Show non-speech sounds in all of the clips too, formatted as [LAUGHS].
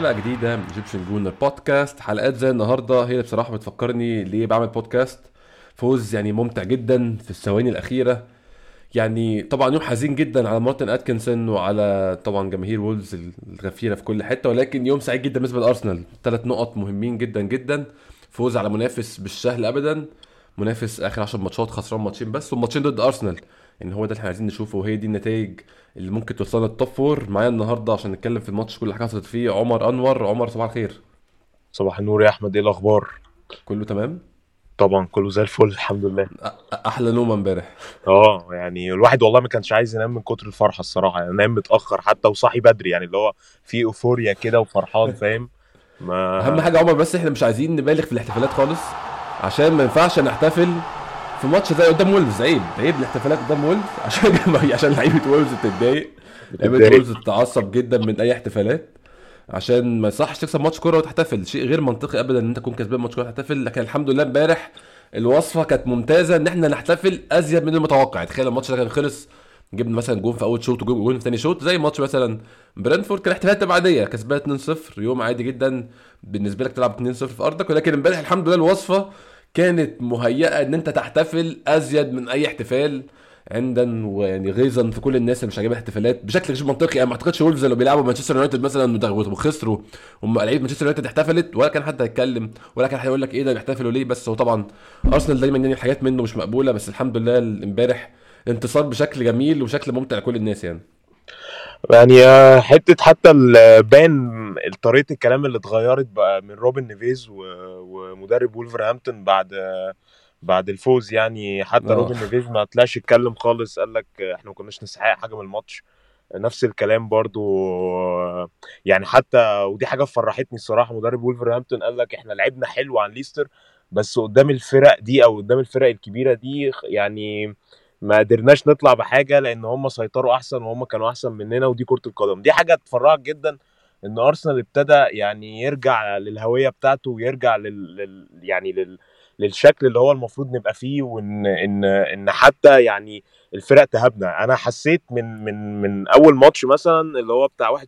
حلقة جديدة من Egyptian Goon بودكاست حلقات زي النهارده هي بصراحة بتفكرني ليه بعمل بودكاست فوز يعني ممتع جدا في الثواني الأخيرة. يعني طبعا يوم حزين جدا على مارتن أتكنسون وعلى طبعا جماهير وولز الغفيرة في كل حتة. ولكن يوم سعيد جدا بالنسبة لأرسنال. ثلاث نقط مهمين جدا جدا. فوز على منافس مش بالسهل ابدا. منافس آخر 10 ماتشات خسران ماتشين بس والماتشين ضد أرسنال. إن هو ده اللي إحنا عايزين نشوفه وهي دي النتائج اللي ممكن توصلنا ال top four معايا النهارده عشان نتكلم في الماتش كل حاجة حصلت فيه. عمر أنور عمر صباح الخير. صباح النور يا أحمد إيه الأخبار؟ كله تمام؟ طبعا كله زي الفل الحمد لله. أحلى نوم امبارح. آه يعني الواحد والله ما كانش عايز ينام من كتر الفرحة الصراحة يعني نام متأخر حتى وصاحي بدري يعني اللي هو في euphoria كده وفرحان فاهم؟ ما أهم حاجة عمر بس إحنا مش عايزين نبالغ في الاحتفالات خالص عشان ما ينفعش نحتفل في ماتش زي قدام وولفز عيب عيب الاحتفالات قدام وولفز؟ [LAUGHS] عشان عشان لعيبة وولفز تتضايق لعيبة وولفز تتعصب جدا من أي احتفالات. عشان ما يصحش تكسب ماتش كورة وتحتفل شيء غير منطقي ابدا إن أنت تكون كسبان ماتش كورة وتحتفل. لكن الحمد لله امبارح الوصفة كانت ممتازة إن إحنا نحتفل أزيد من المتوقع. تخيل الماتش ده كان خلص جبنا مثلا جون في أول شوط وجون في ثاني شوط زي ماتش مثلا برنتفورد كان احتفالات عاديه كسبان 2-0 يوم عادي جدا بالنسبة لك تلعب 2-0 في أرضك. ولكن امبارح الحمد لله الوصفة كانت مهيئة إن أنت تحتفل أزيد من أي احتفال عندا ويعني غيظا في كل الناس اللي مش عاجبها الاحتفالات. بشكل غير منطقي أنا ما أعتقدش وولفز لو بيلعبوا مانشستر يونايتد مثلا وخسروا لعيبة مانشستر يونايتد احتفلت ولا كان حد هيتكلم ولا كان هيقول لك إيه ده بيحتفلوا ليه؟ بس هو طبعا ارسنال دايما يعني الحاجات منه مش مقبولة بس الحمد لله امبارح انتصار بشكل جميل وشكل ممتع لكل الناس يعني. يعني حتة حتى بان طريقة الكلام اللي اتغيرت بقى من روبن نيفيز ومدرب وولفرهامبتون بعد بعد الفوز يعني حتى أوه. روبن نيفيز ما طلعش يتكلم خالص قال لك إحنا ما كناش نستحق حاجة من الماتش نفس الكلام برضو يعني حتى ودي حاجة فرحتني الصراحة مدرب وولفرهامبتون قال لك إحنا لعبنا حلو عن ليستر بس قدام الفرق دي أو قدام الفرق الكبيرة دي يعني ما قدرناش نطلع بحاجة لأن هم سيطروا أحسن وهم كانوا أحسن مننا ودي كرة القدم. دي حاجة تفرحك جدا إن أرسنال ابتدى يعني يرجع للهوية بتاعته ويرجع لل, لل... يعني لل... للشكل اللي هو المفروض نبقى فيه وإن إن إن حتى يعني الفرق تهابنا. أنا حسيت من من من أول ماتش مثلا اللي هو بتاع 1-0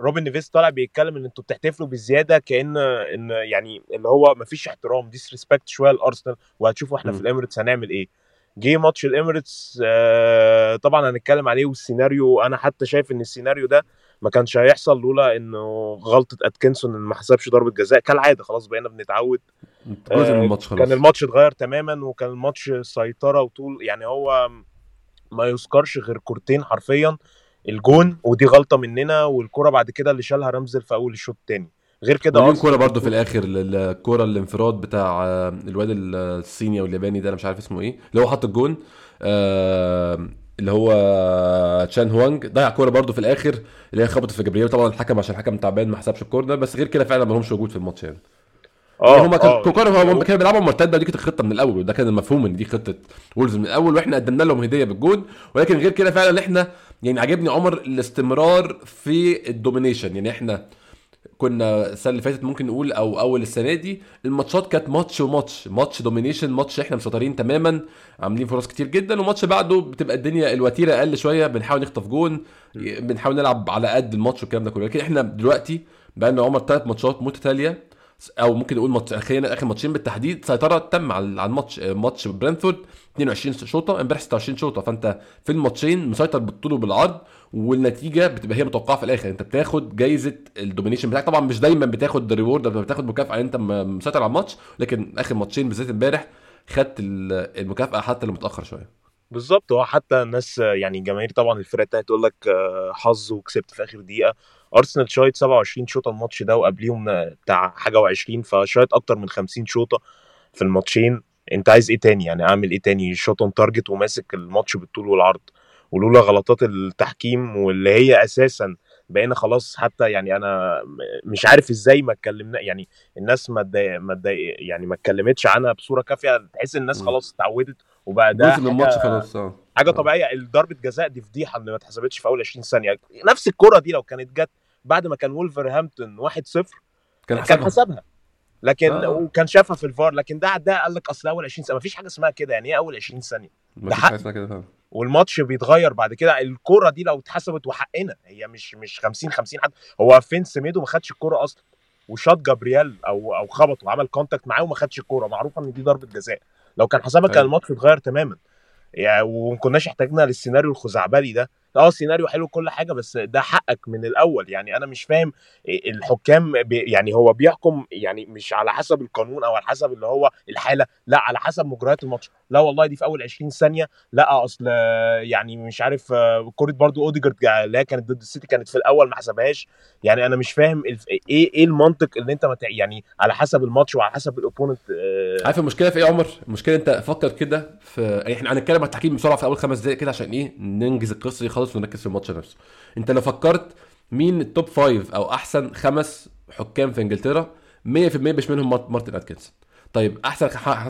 روبن نيفيس طالع بيتكلم إن أنتوا بتحتفلوا بالزياده كأن إن يعني اللي هو مفيش احترام disrespect شوية لأرسنال وهتشوفوا إحنا م. في الاميريتس هنعمل إيه. جه ماتش الإميريتس آه طبعا هنتكلم عليه والسيناريو أنا حتى شايف إن السيناريو ده ما كانش هيحصل لولا إنه غلطة أتكنسون إن ما حسبش ضربة جزاء. كالعادة خلاص بقينا بنتعود من الماتش خلاص. كان الماتش اتغير تماما وكان الماتش سيطرة وطول يعني هو ما يذكرش غير كورتين حرفيا الجون ودي غلطة مننا والكرة بعد كده اللي شالها رمزل في أول الشوط الثاني غير كده وليهم كورة برضو في الآخر الكوره الانفراد بتاع الواد الصيني أو الياباني ده أنا مش عارف اسمه إيه اللي هو حط الجون اللي هو تشان هوانج ضيع كورة برضو في الآخر اللي هي خبطت في جبريل طبعا الحكم عشان الحكم تعبان ما حسبش ال corner بس غير كده فعلا ما لهمش وجود في الماتش يعني. آه هم كانوا هم كانوا بيلعبوا مرتدة دي كانت الخطه من الأول وده كان المفهوم إن دي خطة وولز من الأول وإحنا قدمنا لهم هدية بالجون. ولكن غير كده فعلا إحنا يعني عجبني عمر الاستمرار في ال domination يعني إحنا كنا السنة اللي فاتت ممكن نقول أو أول السنة دي الماتشات كانت ماتش وماتش ماتش domination ماتش إحنا مسيطرين تماما عاملين فرص كتير جدا وماتش بعده بتبقى الدنيا الوتيرة أقل شوية بنحاول نخطف جون بنحاول نلعب على قد الماتش والكلام ده كله. لكن إحنا دلوقتي بقى لنا عمر ثلاث ماتشات متتالية أو ممكن نقول ماتش خلينا آخر ماتشين بالتحديد سيطرة تامة على الماتش ماتش برنتفورد 22 شوطة امبارح 26 شوطة. فأنت في الماتشين مسيطر بالطول وبالعرض والنتيجة بتبقى هي متوقعة في الآخر. انت بتاخد جايزة ال domination بتاعك. طبعا مش دايما بتاخد reward بتاخد مكافأة انت مسيطر على الماتش لكن آخر ماتشين بالذات امبارح خدت المكافأة حتى اللي متأخر شوية. بالظبط. هو حتى الناس يعني جماهير طبعا الفرق التانية تقول لك حظ وكسبت في آخر دقيقة. ارسنال شايط 27 شوطة الماتش ده وقبليهم بتاع حاجة و20 فشايط أكتر من 50 شوطة في الماتشين. انت عايز إيه تاني؟ يعني اعمل إيه تاني؟ شوط تارجت وماسك الماتش بالطول والعرض. ولولا غلطات التحكيم واللي هي أساسا بقينا خلاص حتى يعني أنا مش عارف إزاي ما اتكلمنا يعني الناس ما ما يعني ما اتكلمتش عنها بصورة كافية تحس الناس خلاص اتعودت وبقى ده جزء من الماتش خلاص آه. حاجة طبيعية. ضربة جزاء دي فضيحة ان ما اتحسبتش في أول 20 ثانية. نفس الكرة دي لو كانت جت بعد ما كان وولفرهامبتون 1-0 كان حسبها, كان حسبها. لكن آه. وكان شافها في الفار لكن ده ده قال لك أصل أول 20 ثانية. ما فيش حاجة اسمها كده يعني إيه أول 20 ثانية؟ ما فيش حاجة اسمها كده فعلا. والماتش بيتغير بعد كده الكوره دي لو اتحسبت وحقنا هي مش مش 50 50 حد هو فين سميدو ما خدش الكوره أصلا وشاط جابرييل أو أو خبط وعمل contact معاه وما خدش الكوره معروفه إن دي ضربة جزاء. لو كان حسبها كان أيوة. الماتش اتغير تماما. يعني وما كناش احتاجنا للسيناريو الخزعبلي ده. آه سيناريو حلو كل حاجة بس ده حقك من الأول. يعني أنا مش فاهم الحكام بي يعني هو بيحكم يعني مش على حسب القانون أو على حسب اللي هو الحالة لأ على حسب مجريات الماتش. لا والله دي في أول 20 ثانية لأ أصل يعني مش عارف آه، كوره برضو أوديجارد اللي هي كانت ضد السيتي كانت في الأول ما حسبهاش. يعني أنا مش فاهم إيه إيه المنطق اللي أنت مت... يعني على حسب الماتش وعلى حسب ال opponent عارف المشكلة في إيه يا عمر؟ المشكلة أنت فكر كده في إحنا هنتكلم عن التحكيم بسرعة في أول خمس دقائق كده عشان إيه؟ ننجز القصة دي خالص. ونركز في الماتش نفسه. انت لو فكرت مين ال top five أو احسن خمس حكام في انجلترا 100% مش منهم مارت- مارتن اتكنسون طيب أحسن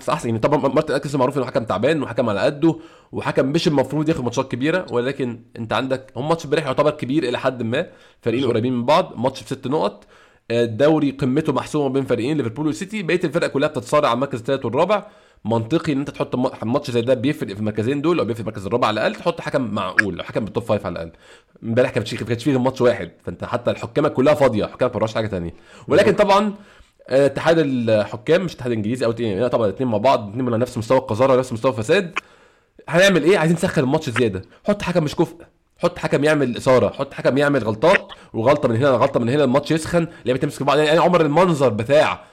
احسن يعني طبعا مارتن اتكنسون معروف إنه حكم تعبان وحكم على قده وحكم مش المفروض ياخد ماتشات كبيرة ولكن انت عندك هم ماتش امبارح يعتبر كبير إلى حد ما فريقين. قريبين من بعض ماتش بست نقط الدوري قمته محسومة بين فريقين ليفربول والسيتي بقية الفرق كلها بتتصارع على المركز الثالث والرابع. منطقي إن أنت تحط ماتش زي ده بيفرق في المركزين دول أو بيفرق في المركز الرابع على الأقل تحط حكم معقول حكم بال top five على الأقل. امبارح كانت فيه- كانش فيه ماتش واحد فأنت حتى الحكامه كلها فاضية حكام ما حاجة تانية. ولكن طبعا آه، اتحاد الحكام مش اتحاد انجليزي أو تاني طبعا الاثنين مع بعض الاثنين من نفس مستوى القذارة ونفس مستوى الفساد. هنعمل إيه؟ عايزين نسخن الماتش زيادة. حط حكم مش كفء. حط حكم يعمل إثارة. حط حكم يعمل غلطات وغلطة من هنا غلطة من هنا الماتش يسخن لعيبة تمسك بعض. يعني عمر المنظر بتاع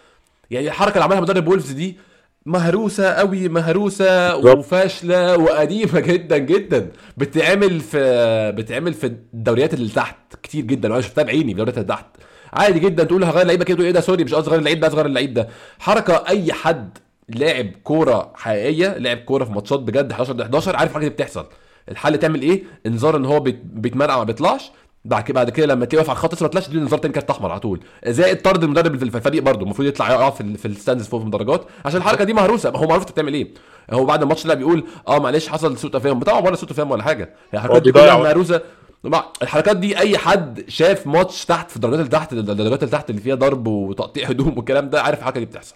يعني الحركة اللي عملها مدرب وولفز دي مهروسة قوي مهروسة. وفاشلة وقديمة [LAUGHS] جدا جدا. بتتعمل في بتتعمل في الدوريات اللي تحت كتير جدا. وأنا شفتها بعيني في الدوريات اللي تحت. عادي جدا تقول هغير لعيبه كده تقول إيه ده؟ sorry مش اصغر اللعيب ده اصغر اللعيب ده. حركة أي حد لاعب كورة حقيقية لاعب كورة في ماتشات بجد 11 ضد 11 عارف الحاجة دي بتحصل. الحل تعمل إيه؟ انذار إن هو بيت- بيتمرقع ما بيطلعش. بعد كده بعد كده لما تلاقيه واقف على الخط ما طلعش تديله انذار تاني كارت أحمر على طول. زائد طرد المدرب في الفريق برضه؟ المفروض يطلع يقف في, في ال stands فوق في المدرجات. عشان الحركة دي مهروسة. هو معروف انت بتعمل إيه. هو بعد الماتش لا بيقول آه معلش حصل سوء تفاهم. طبعا ولا سوء تفاهم ولا حاجة. هي الحركات دي كلها. مهروسة. الحركات دي أي حد شاف ماتش تحت في الدرجات اللي تحت الدرجات اللي تحت اللي فيها ضرب وتقطيع هدوم والكلام ده عارف الحركة دي بتحصل.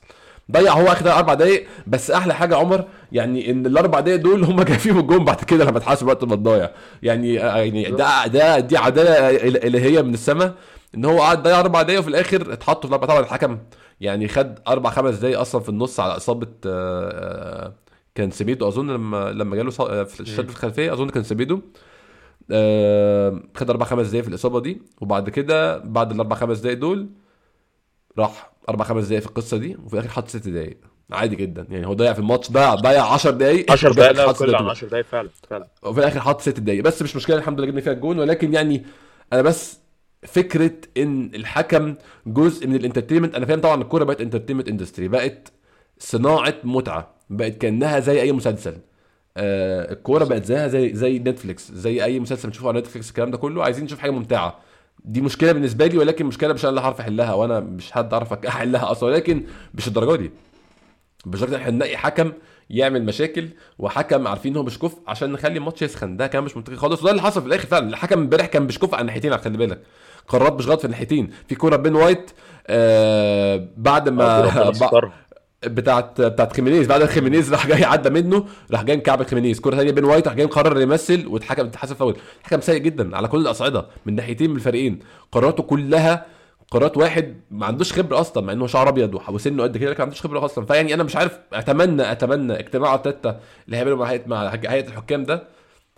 ضيع هو آخر أربع دقايق. بس أحلى حاجة عمر يعني إن الأربع دقايق دول هم جاي فيهم الجون بعد كده لما اتحاسب وقت ما تضيع يعني يعني ده ده دي عدالة الهيه من السماء إن هو قعد ضيع أربع دقايق وفي الآخر اتحطوا في الأربع طبعا الحكم يعني خد أربع خمس دقايق أصلا في النص على إصابة آه، آه، كان سيبيدو أظن لما لما جاله آه، في الشد في الخلفية أظن كان سيبيدو آه، خد أربع خمس دقايق في الإصابة دي. وبعد كده بعد الأربع خمس دقايق دول راح أربع خمس دقايق في القصة دي وفي الآخر حط ست دقايق. عادي جدا. يعني هو ضيع في الماتش ضيع ضيع 10 دقايق 10 وفي الآخر دقايق لا حط ست كل عن دقايق. 10 دقايق فعلا فعلا. وفي الآخر حط ست دقايق. بس مش مشكلة الحمد لله جبنا فيها الجون. ولكن يعني أنا بس فكرة إن الحكم جزء من ال entertainment أنا فاهم طبعا الكورة بقت entertainment industry بقت صناعة متعة بقت كأنها زي أي مسلسل. آه الكورة بقت زيها زي زي نتفليكس زي أي مسلسل بنشوفه على نتفليكس الكلام ده كله. عايزين نشوف حاجة ممتعة. دي مشكلة بالنسبة لي ولكن مشكلة مش أنا اللي هعرف أحلها وأنا مش حد أعرف [LAUGHS] أحلها أصلا ولكن مش الدرجة دي. مش ان إحنا نلاقي حكم يعمل مشاكل وحكم عارفين إن هو مش كفء عشان نخلي الماتش يسخن. ده كان مش منطقي خالص وده اللي حصل في الآخر فعلا. الحكم امبارح كان مش كفء على الناحيتين خلي بالك. قرارات مش غلط في الناحيتين. في كورة بين وايت آه بعد آه، ما [LAUGHS] يسترها. بتاعت بتاعت خيمينيز. بعد خيمينيز راح جاي عدى منه راح جاي مكعب خيمينيز. كوره ثانية بين وايت راح جاي مقرر يمثل واتحكم اتحسب فاول. حكم سيء جدا على كل الأصعدة من ناحيتين من الفريقين. قراراته كلها قرارات واحد ما عندوش خبرة أصلا مع إنه شعر أبيض وسنه قد كده لكن ما عندوش خبرة أصلا. فيعني أنا مش عارف اتمنى أتمنى اجتماع تاتا اللي هيعمله مع هيئه الحكام ده.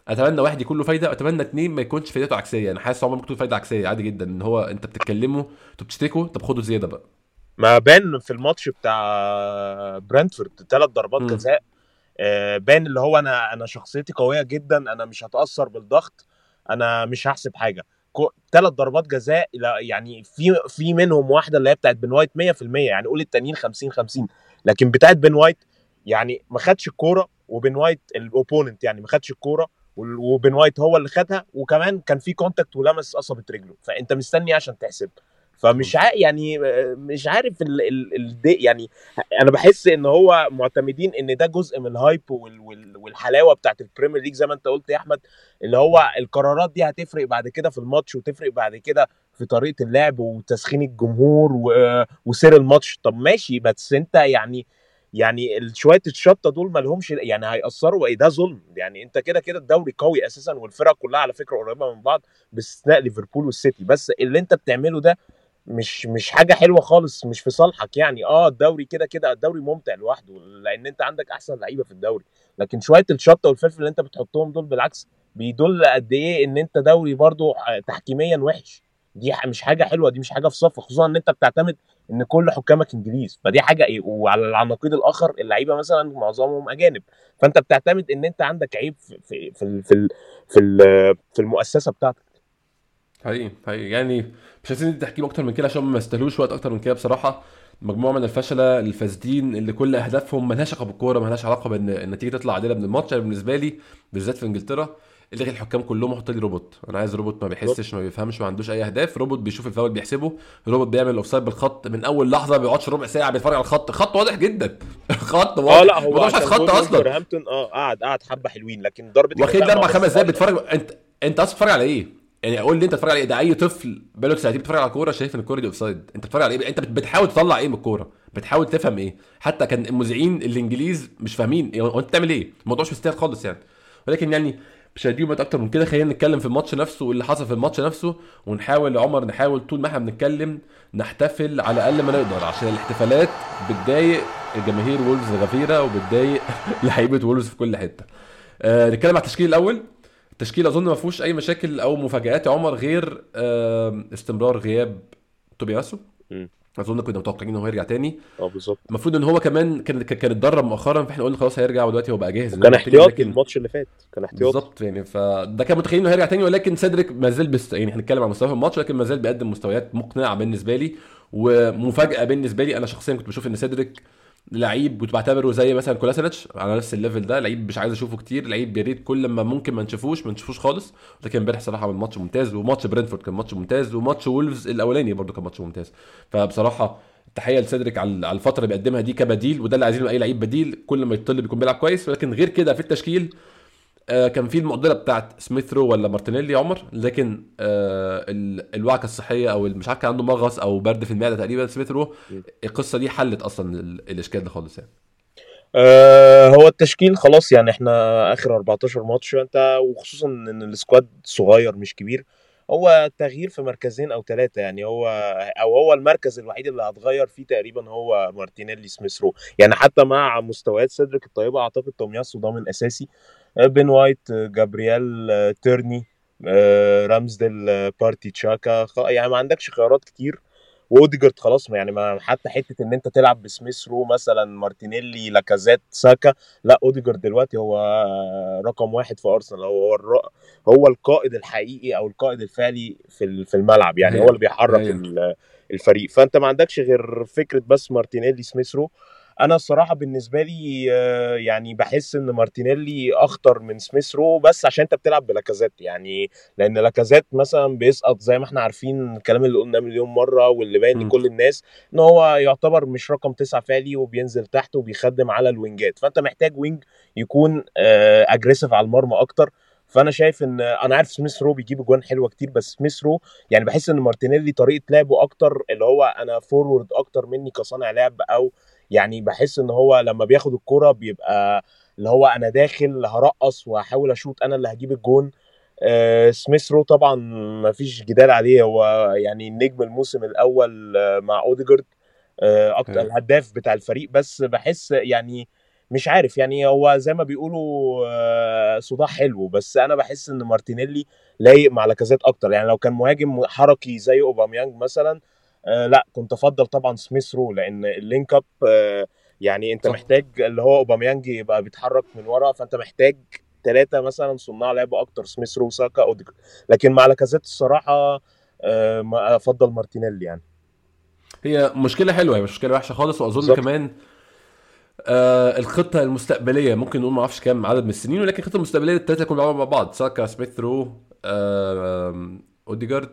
أتمنى واحد يكون له فايدة وأتمنى اتنين ما يكونش فايدته عكسية. أنا حاسس عمر ممكن تكون فايدة عكسية عادي جدا إن هو أنت بتتكلموا أنتوا بتشتكوا طب خدوا زيادة بقى. ما بان في الماتش بتاع برنتفورد ثلاث ضربات. جزاء. آه، بان اللي هو أنا أنا شخصيتي قوية جدا أنا مش هتأثر بالضغط أنا مش هحسب حاجة. ثلاث ضربات جزاء يعني في في منهم واحدة اللي هي بتاعت بن وايت 100% يعني قول التانيين 50 50 لكن بتاعت بن وايت يعني ما خدش الكورة وبن وايت ال opponent يعني ما خدش الكورة وبن وايت هو اللي خدها وكمان كان في contact ولمس قصبه رجله. فأنت مستني عشان تحسب. فمش ع... يعني مش عارف ال... ال... ال... يعني أنا بحس إن هو معتمدين إن ده جزء من ال hype وال... وال... والحلاوة بتاعت البريمير ليج زي ما أنت قلت يا أحمد اللي هو القرارات دي هتفرق بعد كده في الماتش وتفرق بعد كده في طريقة اللعب وتسخين الجمهور و... وسير الماتش. طب ماشي بس أنت يعني يعني شوية الشطة دول ما لهمش يعني هيأثروا إيه ده ظلم. يعني أنت كده كده الدوري قوي أساسا والفرق كلها على فكرة قريبة من بعض بأستثناء ليفربول والسيتي. بس اللي أنت بتعمله ده مش مش حاجة حلوة خالص مش في صالحك يعني. آه الدوري كده كده الدوري ممتع لوحده لأن أنت عندك أحسن لعيبة في الدوري. لكن شوية الشطة والفلفل اللي أنت بتحطهم دول بالعكس بيدل قد إيه إن أنت دوري برضو تحكيميا وحش. دي مش حاجة حلوة دي مش حاجة في صف خصوصا إن أنت بتعتمد إن كل حكامك إنجليز. فدي حاجة إيه وعلى على النقيض الآخر اللعيبة مثلا معظمهم أجانب. فأنت بتعتمد إن أنت عندك عيب في في في في في, في المؤسسة بتاعتك. حقيقي حقيقي. يعني مش عايزين تحكيم أكتر من كده عشان ما يستاهلوش وقت أكتر من كده بصراحة. مجموعة من الفشلة الفاسدين اللي كل أهدافهم ملهاش علاقة بالكورة ملهاش علاقة بإن النتيجة تطلع عادلة من الماتش. أنا بالنسبة لي بالذات في إنجلترا الغي الحكام كلهم وحط لي روبوت. أنا عايز روبوت ما بيحسش ما بيفهمش ما عندوش أي أهداف. روبوت بيشوف الفاول بيحسبه. روبوت بيعمل ال offside بالخط من أول لحظة ما بيقعدش ربع ساعة بيتفرج على الخط. خط واضح جدا. [LAUGHS] خط واضح. آه لا هو مش خط أصلا. آه قعد قعد حبة حلوين لكن ضربة واخد أربع خمس دقايق. بتتفرج أنت أنت أصلا بتتفرج على إيه؟ يعني قول لي أنت بتتفرج على إيه؟ ده أي طفل بقاله ساعتين بيتفرج على كورة شايف إن الكورة دي أوفسايد أنت بتتفرج على إيه؟ أنت بت- بتحاول تطلع إيه من الكورة؟ بتحاول تفهم إيه؟ حتى كان المذيعين الإنجليز مش فاهمين إيه، هو أنت بتعمل إيه؟ الموضوع مش مستاهل خالص يعني ولكن يعني مش هديهم أكتر من كده خلينا نتكلم في الماتش نفسه واللي حصل في الماتش نفسه ونحاول يا عمر نحاول طول ما إحنا بنتكلم نحتفل على أقل ما نقدر عشان الاحتفالات بتضايق جماهير وولفز الغفيره وبتضايق [LAUGHS] لعيبة وولفز في كل حتة. آه نتكلم على التشكيل الأول التشكيل أظن ما فيهوش أي مشاكل أو مفاجآت يا عمر غير استمرار غياب تومياسو. أظن كنا متوقعين ان هو يرجع تاني. آه بالظبط. المفروض إن هو كمان كان كان اتدرب مؤخرا فإحنا قلنا خلاص هيرجع ودلوقتي هو بقى جاهز كان احتياطي لكن- الماتش اللي فات. كان احتياطي. بالظبط يعني فده كان متخيل إنه هيرجع تاني ولكن سيدريك ما زال بست... يعني هنتكلم عن مستواه في الماتش لكن ما زال بيقدم مستويات مقنعة بالنسبة لي ومفاجأة بالنسبة لي. أنا شخصيا كنت بشوف إن سيدريك لعيب كنت بعتبره زي مثلا كولاسينيتش. على نفس ال level ده لعيب مش عايز أشوفه كتير لعيب يا ريت كل ما ممكن ما نشوفوش ما نشوفوش خالص. لكن امبارح صراحة عمل ماتش ممتاز وماتش برنتفورد كان ماتش ممتاز وماتش وولفز الأولاني برضو كان ماتش ممتاز. فبصراحة تحية لسيدريك على الفترة اللي بيقدمها دي كبديل وده اللي عايزينه أي لعيب بديل كل ما يطل بيكون بيلعب كويس. ولكن غير كده في التشكيل كان في المعضله بتاعت سميث رو ولا مارتينيلي يا عمر لكن آه ال- الوعكة الصحية أو مش عارف كان عنده مغص أو برد في المعدة تقريبا سميث رو م. القصة دي حلت أصلا ال- الإشكال ده خالص يعني آه هو التشكيل خلاص يعني إحنا آخر 14 ماتش أنت وخصوصا إن ال squad صغير مش كبير هو تغيير في مركزين أو ثلاثة يعني هو أو هو المركز الوحيد اللي هتغير فيه تقريبا هو مارتينيلي سميث رو يعني حتى مع مستويات سيدريك الطيبة أعتقد تومياسو ضامن اساسي آه، بن وايت آه، جابرييل آه، تيرني آه، رامزديل آه، بارتي تشاكا يعني ما عندكش خيارات كتير. واوديجارد خلاص يعني ما حتى حتة إن أنت تلعب بسميث رو مثلا مارتينيلي لاكازيت ساكا لا اوديجارد دلوقتي هو رقم واحد في أرسنال. هو هو, الر... هو القائد الحقيقي أو القائد الفعلي في في الملعب. يعني هو اللي بيحرك. ال- الفريق. فأنت ما عندكش غير فكرة بس مارتينيلي سميث رو. أنا الصراحة بالنسبة لي آه، يعني بحس إن مارتينيلي أخطر من سميث رو بس عشان أنت بتلعب بلاكازيت يعني لأن لاكازيت مثلا بيسقط زي ما إحنا عارفين الكلام اللي قلناه مليون مرة واللي باين. لكل الناس إن هو يعتبر مش رقم تسعة فعلي وبينزل تحت وبيخدم على الوينجات فأنت محتاج wing يكون aggressive على المرمى أكتر فأنا شايف إن أنا عارف سميث رو بيجيب اجوان حلوة كتير بس سميث رو يعني بحس إن مارتينيلي طريقة لعبه أكتر اللي هو أنا forward أكتر مني كصانع لعب أو يعني بحس إن هو لما بياخد الكرة بيبقى اللي هو أنا داخل هرقص وهحاول أشوط أنا اللي هجيب الجون. آه، سميث رو طبعا ما فيش جدال عليه. هو يعني نجم الموسم الأول آه، مع أوديجارد آه، أكتر أيوة. الهداف بتاع الفريق. بس بحس يعني مش عارف يعني هو زي ما بيقولوا آه، صداع حلو. بس أنا بحس إن مارتينيلي لايق مع لاكازيت أكتر. يعني لو كان مهاجم حركي زي أوباميانج مثلا آه لا كنت أفضل طبعا سميث رو لأن ال link up آه يعني أنت صح. محتاج اللي هو أوباميانج يبقى بيتحرك من ورا فأنت محتاج ثلاثة مثلا صناع لعب أكتر سميث رو ساكا اوديجارد لكن مع لاكازيت الصراحة آه ما أفضل مارتينيلي يعني هي مشكلة حلوة هي مش مشكلة وحشة خالص وأظن بالظبط. كمان آه الخطة المستقبلية ممكن نقول ما أعرفش كام عدد من السنين ولكن الخطة المستقبلية الثلاثه يكونوا بيلعبوا مع بعض ساكا سميث رو آه أوديجارد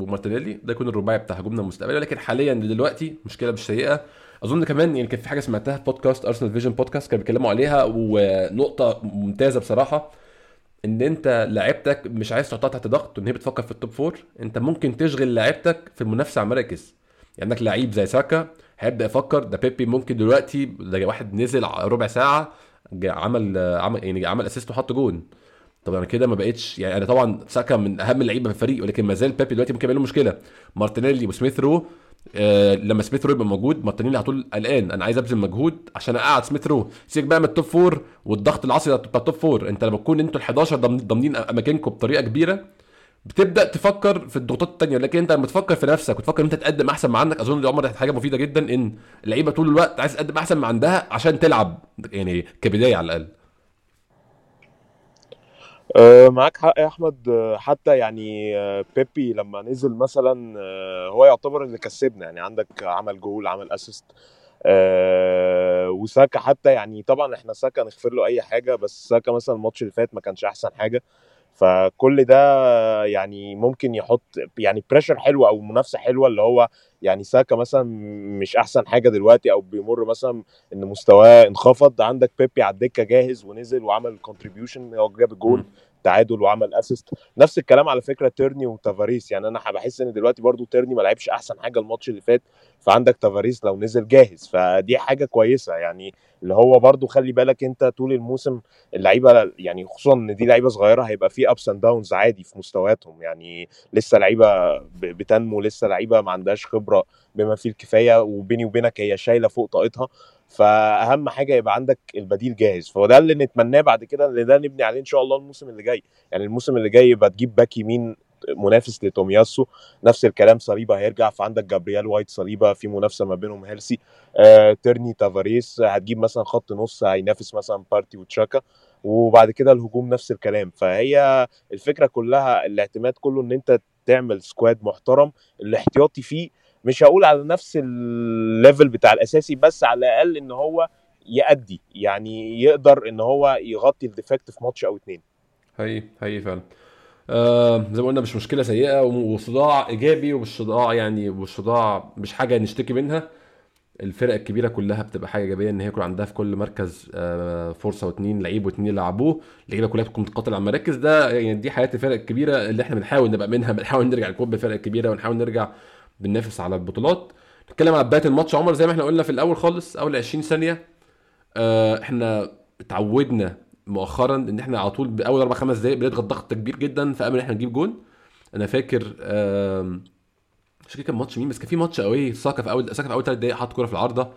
ومارتينيلي ده يكون الرباعي بتاع هجومنا المستقبلي. ولكن حاليا دلوقتي مشكلة مش سيئة. أظن كمان يعني كان في حاجة سمعتها في بودكاست ارسنال فيجن بودكاست كانوا بيتكلموا عليها ونقطة ممتازة بصراحة إن أنت لعيبتك مش عايز تحطها تحت ضغط وان هي بتفكر في ال top four أنت ممكن تشغل لعيبتك في المنافسة على المراكز يعني عندك لعيب زي ساكا هيبدأ يفكر ده بيبي ممكن دلوقتي ده واحد نزل ربع ساعة عمل عمل يعني عمل assist وحط جون. طب أنا كده ما بقتش يعني أنا طبعا ساكا من أهم اللعيبة في الفريق ولكن ما زال بيبي دلوقتي ممكن يعمل له مشكلة. مارتينيلي وسميث رو آه لما سميث رو يبقى موجود مارتينيلي على طول قلقان. أنا عايز أبذل مجهود عشان أقعد سميث رو سيبك بقى من ال top four والضغط العصبي بتاع ال top four أنت لما تكون أنتوا ال 11 ضامنين أماكنكم بطريقة كبيرة بتبدأ تفكر في الضغوطات الثانية لكن أنت لما تفكر في نفسك وتفكر إن أنت تقدم أحسن ما عندك أظن دي عمر حاجة مفيدة جدا إن اللعيبة طول الوقت عايز تقدم أحسن ما عندها عشان تلعب يعني كبداية على الأقل. معاك حق يا أحمد. أه، حتى يعني أه، بيبي لما نزل مثلا هو يعتبر اللي كسبنا. يعني عندك عمل جول عمل assist وساكا حتى يعني طبعا إحنا ساكا نغفر له أي حاجة بس ساكا مثلا الماتش اللي فات ما كانش أحسن حاجة. فكل ده يعني ممكن يحط يعني pressure حلو أو منافسة حلوة اللي هو يعني ساكا مثلا مش أحسن حاجة دلوقتي أو بيمر مثلا إن مستواه انخفض. عندك بيبي على الدكة جاهز ونزل وعمل contribution هو جاب الجول. تعادل وعمل assist نفس الكلام على فكرة تيرني وتافاريس. يعني أنا بحس إن دلوقتي برضو تيرني ما لعبش أحسن حاجة الماتش اللي فات. فعندك تافاريس لو نزل جاهز. فدي حاجة كويسة. يعني اللي هو برضو خلي بالك أنت طول الموسم اللعيبة يعني خصوصا إن دي لعيبة صغيرة هيبقى في ups and downs عادي في مستوياتهم. يعني لسه لعيبة بتنمو لسه لعيبة ما عندهاش خبرة بما فيه الكفاية. وبيني وبينك هي شايلة فوق طاقتها. فأهم حاجة يبقى عندك البديل جاهز. فهو ده اللي نتمناه بعد كده اللي ده نبني عليه إن شاء الله الموسم اللي جاي. يعني الموسم اللي جاي يبقى تجيب باك يمين منافس لتومياسو. نفس الكلام صليبا هيرجع. فعندك جابرييل وايت صليبا في منافسة ما بينهم healthy. آه تيرني تافاريس هتجيب مثلا خط نص هينافس مثلا بارتي وتشاكا. وبعد كده الهجوم نفس الكلام. فهي الفكرة كلها الاعتماد كله إن أنت تعمل squad محترم. الاحتياطي فيه مش هقول على نفس ال level بتاع الأساسي بس على الأقل إن هو يأدي يعني يقدر إن هو يغطي ال defect في ماتش أو اتنين. هي هي فعلا. آه زي ما قلنا مش مشكلة سيئة وصداع إيجابي ومش صداع يعني مش صداع مش حاجة نشتكي منها. الفرق الكبيرة كلها بتبقى حاجة إيجابية إن هي يكون عندها في كل مركز آه فرصة واثنين لعيب واثنين يلعبوه. اللعيبة كلها تكون متقاتله على المراكز. ده يعني دي حياة الفرق الكبيرة اللي إحنا بنحاول نبقى منها بنحاول نرجع لكوب الفرق الكبيرة ونحاول نرجع بننافس على البطولات. نتكلم على بداية الماتش عمر زي ما إحنا قلنا في الأول خالص أول 20 ثانية آه إحنا اتعودنا مؤخرا إن إحنا على طول بأول أربع خمس دقائق بنضغط ضغط كبير جدا أملا إن إحنا نجيب جون. أنا فاكر آه مش فاكر كان ماتش مين بس كان في ماتش قوي ساكا في أول ساكا في أول ثلاث دقائق حط كورة في العارضة.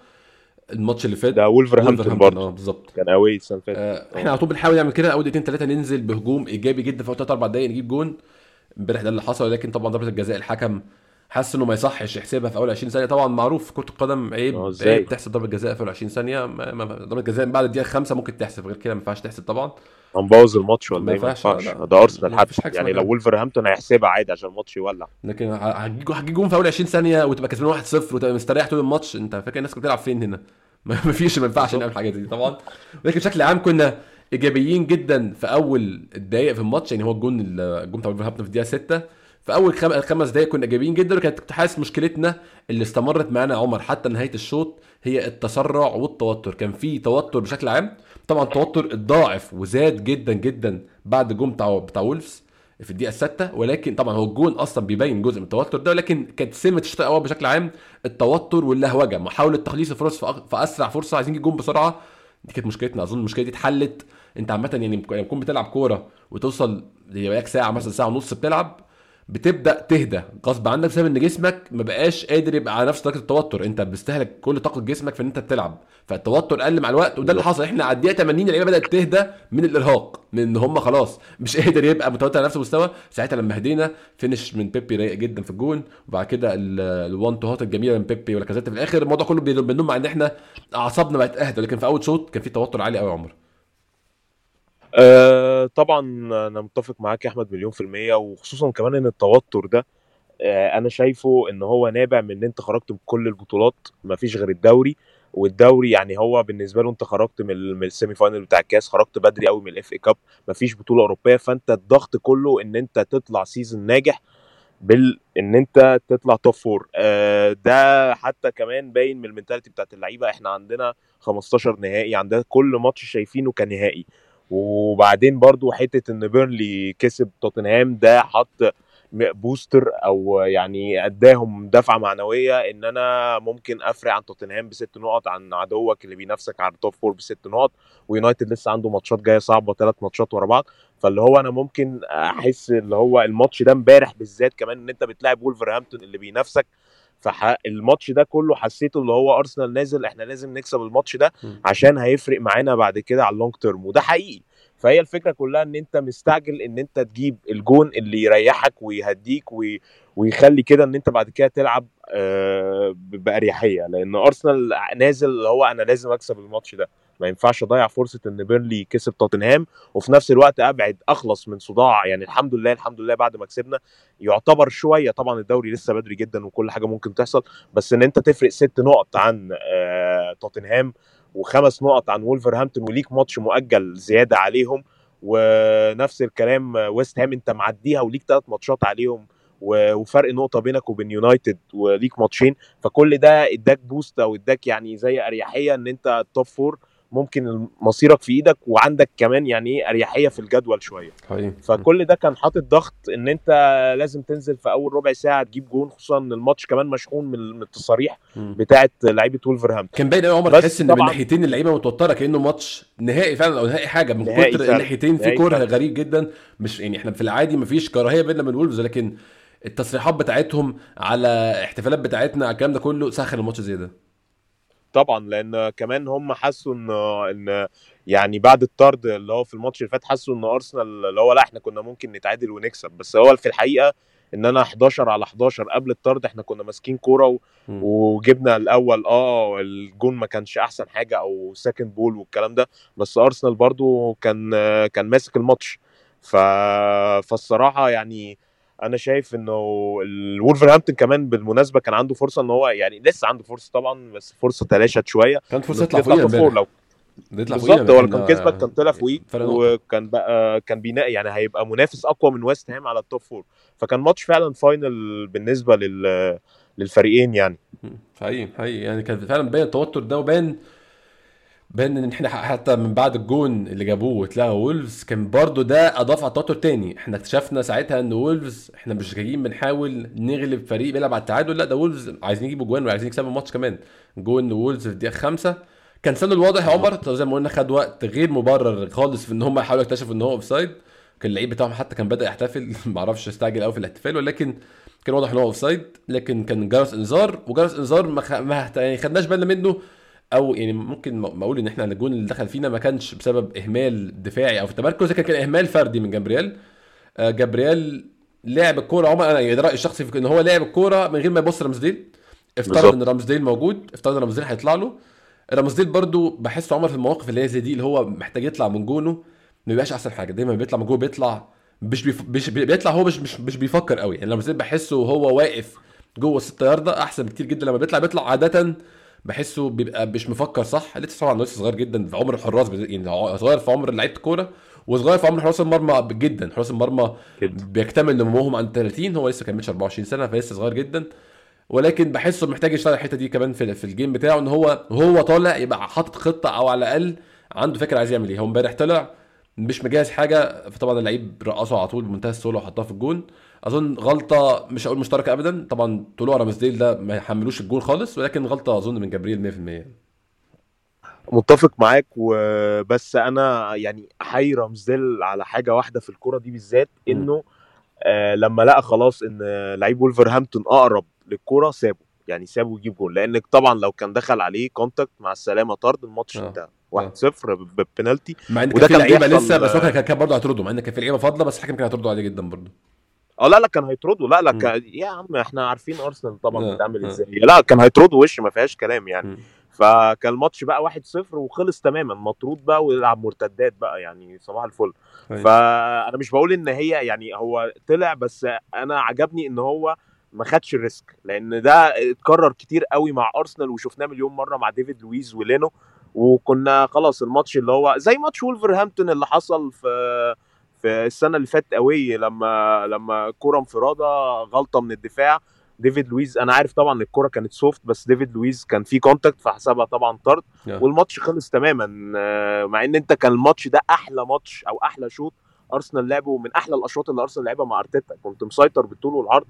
الماتش اللي فات ده وولفرهامبتون برضه. آه بالظبط. كان قوي السنة اللي فاتت. آه إحنا على طول بنحاول نعمل كده. أول دقيقتين ثلاثة ننزل بهجوم إيجابي جدا في أول ثلاث أربع دقائق نجيب جون. امبارح ده اللي حصل ولكن طبعا ضربة الجزاء الحكم حاسس إنه ما يصحش يحسبها في أول 20 ثانية. طبعا معروف في كرة القدم عيب عيب تحسب ضربة جزاء في أول 20 ثانية. ضربة جزاء بعد الدقيقة 5 ممكن تحسب غير كده ما ينفعش تحسب طبعا. هنبوظ الماتش ولا إيه؟ ما ينفعش ده ارسنال حتى. يعني لو ولفرهامبتون هيحسبها عادي عشان الماتش يولع. لكن هتجي جون في أول 20 ثانية وتبقى كسبان 1-0 وتبقى مستريح طول الماتش. أنت فاكر الناس كانت بتلعب فين هنا؟ [LAUGHS] ما فيش ما ينفعش نعمل حاجة دي طبعا. لكن بشكل عام كنا إيجابيين جدا في أول الدقائق في الماتش. يعني هو الجون الجون بتاع ولفرهامبتون في الدقيقة 6 في أول خمس دقايق كنا ايجابيين جدا وكانت حاسس مشكلتنا اللي استمرت معانا عمر حتى نهاية الشوط هي التسرع والتوتر. كان في توتر بشكل عام. طبعا التوتر اتضاعف وزاد جدا جدا بعد الجون بتاع بتاع وولفز في الدقيقة السادسه ولكن طبعا هو الجون أصلا بيبين جزء من التوتر ده ولكن كانت سمه الشوط الأول بشكل عام التوتر واللهوجة. محاولة تخليص الفرص في أسرع فرصة عايزين نجيب جون بسرعة. دي كانت مشكلتنا. أظن المشكلة دي اتحلت. أنت عامة يعني لما تكون بتلعب كورة وتوصل لك ساعة مثلا ساعة ونص بتلعب بتبدأ تهدى غصب عنك بسبب إن جسمك ما بقاش قادر يبقى على نفس درجة التوتر. أنت بتستهلك كل طاقة جسمك في إن أنت بتلعب فالتوتر قل مع الوقت وده اللي حصل. إحنا على الدقيقة 80 اللعيبة بدأت تهدى من الإرهاق من إن هم خلاص مش قادر يبقى متوتر على نفس المستوى. ساعتها لما هدينا finish من بيبي رايق جدا في الجون. وبعد كده ال one two هات الجميلة من بيبي ولا في الآخر. الموضوع كله بينم عن إن إحنا أعصابنا بقت أهدى. لكن في أول شوط كان في توتر عالي قوي يا عمر. أه طبعا أنا متفق معاك يا أحمد مليون في المية وخصوصا كمان إن التوتر ده أه أنا شايفه إن هو نابع من إن أنت خرجت بكل البطولات مفيش غير الدوري والدوري يعني هو بالنسبة له أنت خرجت من من ال semi final بتاع الكاس خرجت بدري قوي من ال FA Cup مفيش بطولة أوروبية فأنت الضغط كله إن أنت تطلع season ناجح بال إن أنت تطلع top four آه ده حتى كمان باين من ال mentality بتاعت اللعيبة إحنا عندنا 15 نهائي عندنا كل ماتش شايفينه كنهائي. وبعدين برضو حتة إن بيرنلي كسب توتنهام ده حط booster أو يعني أداهم دفعة معنوية إن أنا ممكن أفرق عن توتنهام بست نقط عن عدوك اللي بينافسك على ال top four بست نقط ويونايتد لسه عنده ماتشات جاية صعبة ثلاث ماتشات ورا بعض. فاللي هو أنا ممكن أحس اللي هو الماتش ده امبارح بالذات كمان إن أنت بتلاعب وولفرهامبتون اللي بينافسك فالماتش ده كله حسيته اللي هو أرسنال نازل إحنا لازم نكسب الماتش ده عشان هيفرق معانا بعد كده على ال long term وده حقيقي. فهي الفكرة كلها إن أنت مستعجل إن أنت تجيب الجون اللي يريحك ويهديك وي... ويخلي كده إن أنت بعد كده تلعب آه بأريحية. لأن أرسنال نازل اللي هو أنا لازم أكسب الماتش ده. ما ينفعش اضيع فرصة ان بيرنلي كسب توتنهام وفي نفس الوقت ابعد اخلص من صداع. يعني الحمد لله الحمد لله بعد ما كسبنا. يعتبر شوية طبعا الدوري لسه بدري جدا وكل حاجة ممكن تحصل بس إن أنت تفرق ست نقط عن آه توتنهام وخمس نقط عن وولفرهامبتون وليك ماتش مؤجل زيادة عليهم ونفس الكلام ويست هام أنت معديها وليك ثلاث ماتشات عليهم وفرق نقطة بينك وبين يونايتد وليك ماتشين. فكل ده اداك boost أو اداك يعني زي أريحية إن أنت ال top four ممكن مصيرك في إيدك وعندك كمان يعني إيه اريحية في الجدول شوية. حقيقي. فكل ده كان حاطط ضغط ان انت لازم تنزل في اول ربع ساعة تجيب جون خصوصا إن الماتش كمان مشحون من التصاريح بتاعه لعيبة وولفرهامبتون كان باين قوي عمر تحس إن من ناحيتين اللعيبة متوترة كأنه ماتش نهائي فعلا أو نهائي حاجة من كتر الناحيتين في كره غريب جدا. مش يعني إحنا في العادي مفيش كراهية بيننا من وولفز لكن التصريحات بتاعتهم على احتفالات بتاعتنا على الكلام ده كله سخن الماتش زياده طبعا لأن كمان هم حسوا إن إن يعني بعد الطرد اللي هو في الماتش اللي فات حسوا إن أرسنال اللي هو لأ إحنا كنا ممكن نتعادل ونكسب. بس هو في الحقيقة إن أنا 11 على 11 قبل الطرد إحنا كنا ماسكين كورة و... وجبنا الأول آه الجون ما كانش أحسن حاجة أو second ball والكلام ده. بس أرسنال برضو كان كان ماسك الماتش. ف... فالصراحة يعني أنا شايف انه الولفرهامبتون كمان بالمناسبة كان عنده فرصة ان هو يعني لسه عنده فرصة طبعا بس فرصة تلاشت شوية. كانت فرصة يطلع فوقيها لو بالظبط هو كان كسبك كان طلع فوقيك وكان بقى كان بيناء يعني هيبقى منافس أقوى من ويست هام على ال top four فكان ماتش فعلا final بالنسبة لل للفريقين يعني. حقيقي حقيقي. يعني كان فعلا باين التوتر ده وبان بان إن إحنا حتى من بعد الجون اللي جابوه واتلغى وولفز كان برضو ده أضاف على التوتر تاني. إحنا اكتشفنا ساعتها إن وولفز إحنا مش جايين بنحاول نغلب فريق بيلعب على التعادل لا ده وولفز عايزين يجيبوا جوان وعايزين يكسبوا الماتش كمان. جون وولفز في الدقيقة خمسة. كان تسلل واضح يا عمر زي ما قلنا خد وقت غير مبرر خالص في إن هم يحاولوا يكتشفوا إن هو offside كان اللعيب بتاعهم حتى كان بدأ يحتفل. [LAUGHS] معرفش استعجل قوي في الاحتفال ولكن كان واضح إن هو offside لكن كان جرس إنذار وجرس إنذار ما, خ... ما يعني خدناش بالنا منه. أو يعني ممكن ما أقول إن إحنا الجون اللي دخل فينا ما كانش بسبب إهمال دفاعي أو في التمركز لكن كان إهمال فردي من جابرييل. آه جابرييل لعب الكورة عمر أنا يعني رأيي الشخصي إن هو لعب الكورة من غير ما يبص رامزديل افترض إن رمزديل موجود افترض إن رمزديل هيطلع له. رمزديل برضو بحس عمر في المواقف اللي هي زي دي اللي هو محتاج يطلع من جونه ما بيبقاش أحسن حاجة. دايما بيطلع من جوه بيطلع مش بيف... مش بيطلع هو مش مش, مش بيفكر قوي. يعني رمزديل بحسه وهو واقف جوه الست ياردة أحسن بكتير جدا لما بيطلع بيطلع عاده بحسه بيبقى مش مفكر صح. لسه طبعا لسه صغير جدا في عمر الحراس يعني صغير في عمر لعيبة الكورة وصغير في عمر حراس المرمى جدا. حراس المرمى بيكتمل نموهم عند 30 هو لسه كملش 24 سنة فلسه صغير جدا. ولكن بحسه محتاج يشتغل الحتة دي كمان في, في الجيم بتاعه إن هو هو طالع يبقى حاطط خطة أو على الأقل عنده فكرة عايز يعمل إيه. هو امبارح طلع مش مجهز حاجة فطبعا اللعيب رقصه على طول بمنتهى السهولة وحطها في الجون. أظن غلطة مش هقول مشتركة ابدا. طبعا طلوع رامسديل ده ما يحملوش الجون خالص ولكن غلطة أظن من جبريل 100% متفق معاك وبس أنا يعني احيي رامسديل على حاجة واحدة في الكرة دي بالذات إنه آه لما لقى خلاص إن لعيب ولفرهامبتون أقرب للكرة سابه. يعني سابه يجيب جول لأنك طبعا لو كان دخل عليه contact مع السلامة طرد الماتش انتهى. 1-0 ببنالتي. مع إن كان في لعيبة لسه بس هو كان برضه هيطرده مع إن كان في لعيبة فاضلة بس الحكم كان هيطرده عليه جدا برضه. آه لا لا كان هيطردوا. لا لا كان يا عم إحنا عارفين أرسنال طبعا بتعمل إزاي. لا كان هيطردوا وش ما فيهاش كلام يعني. م. فكان الماتش بقى 1-0 وخلص تماما. مطرود بقى ويلعب مرتدات بقى يعني صباح الفل. فأنا مش بقول إن هي يعني هو طلع بس أنا عجبني إن هو ما خدش الريسك لأن ده اتكرر كتير قوي مع أرسنال وشفناه مليون مرة مع ديفيد لويز ولينو. وكنا خلاص الماتش اللي هو زي ماتش وولفرهامبتون اللي حصل في في السنة اللي فاتت قوي لما لما كورة انفراد غلطة من الدفاع. ديفيد لويز أنا عارف طبعا الكورة كانت soft بس ديفيد لويز كان في contact فحسبها طبعا طرد. والماتش خلص تماما مع إن أنت كان الماتش ده أحلى ماتش أو أحلى شوط أرسنال لعبوا من أحلى الأشواط اللي أرسنال لعبها مع أرتيتا. كنت مسيطر بالطول والعرض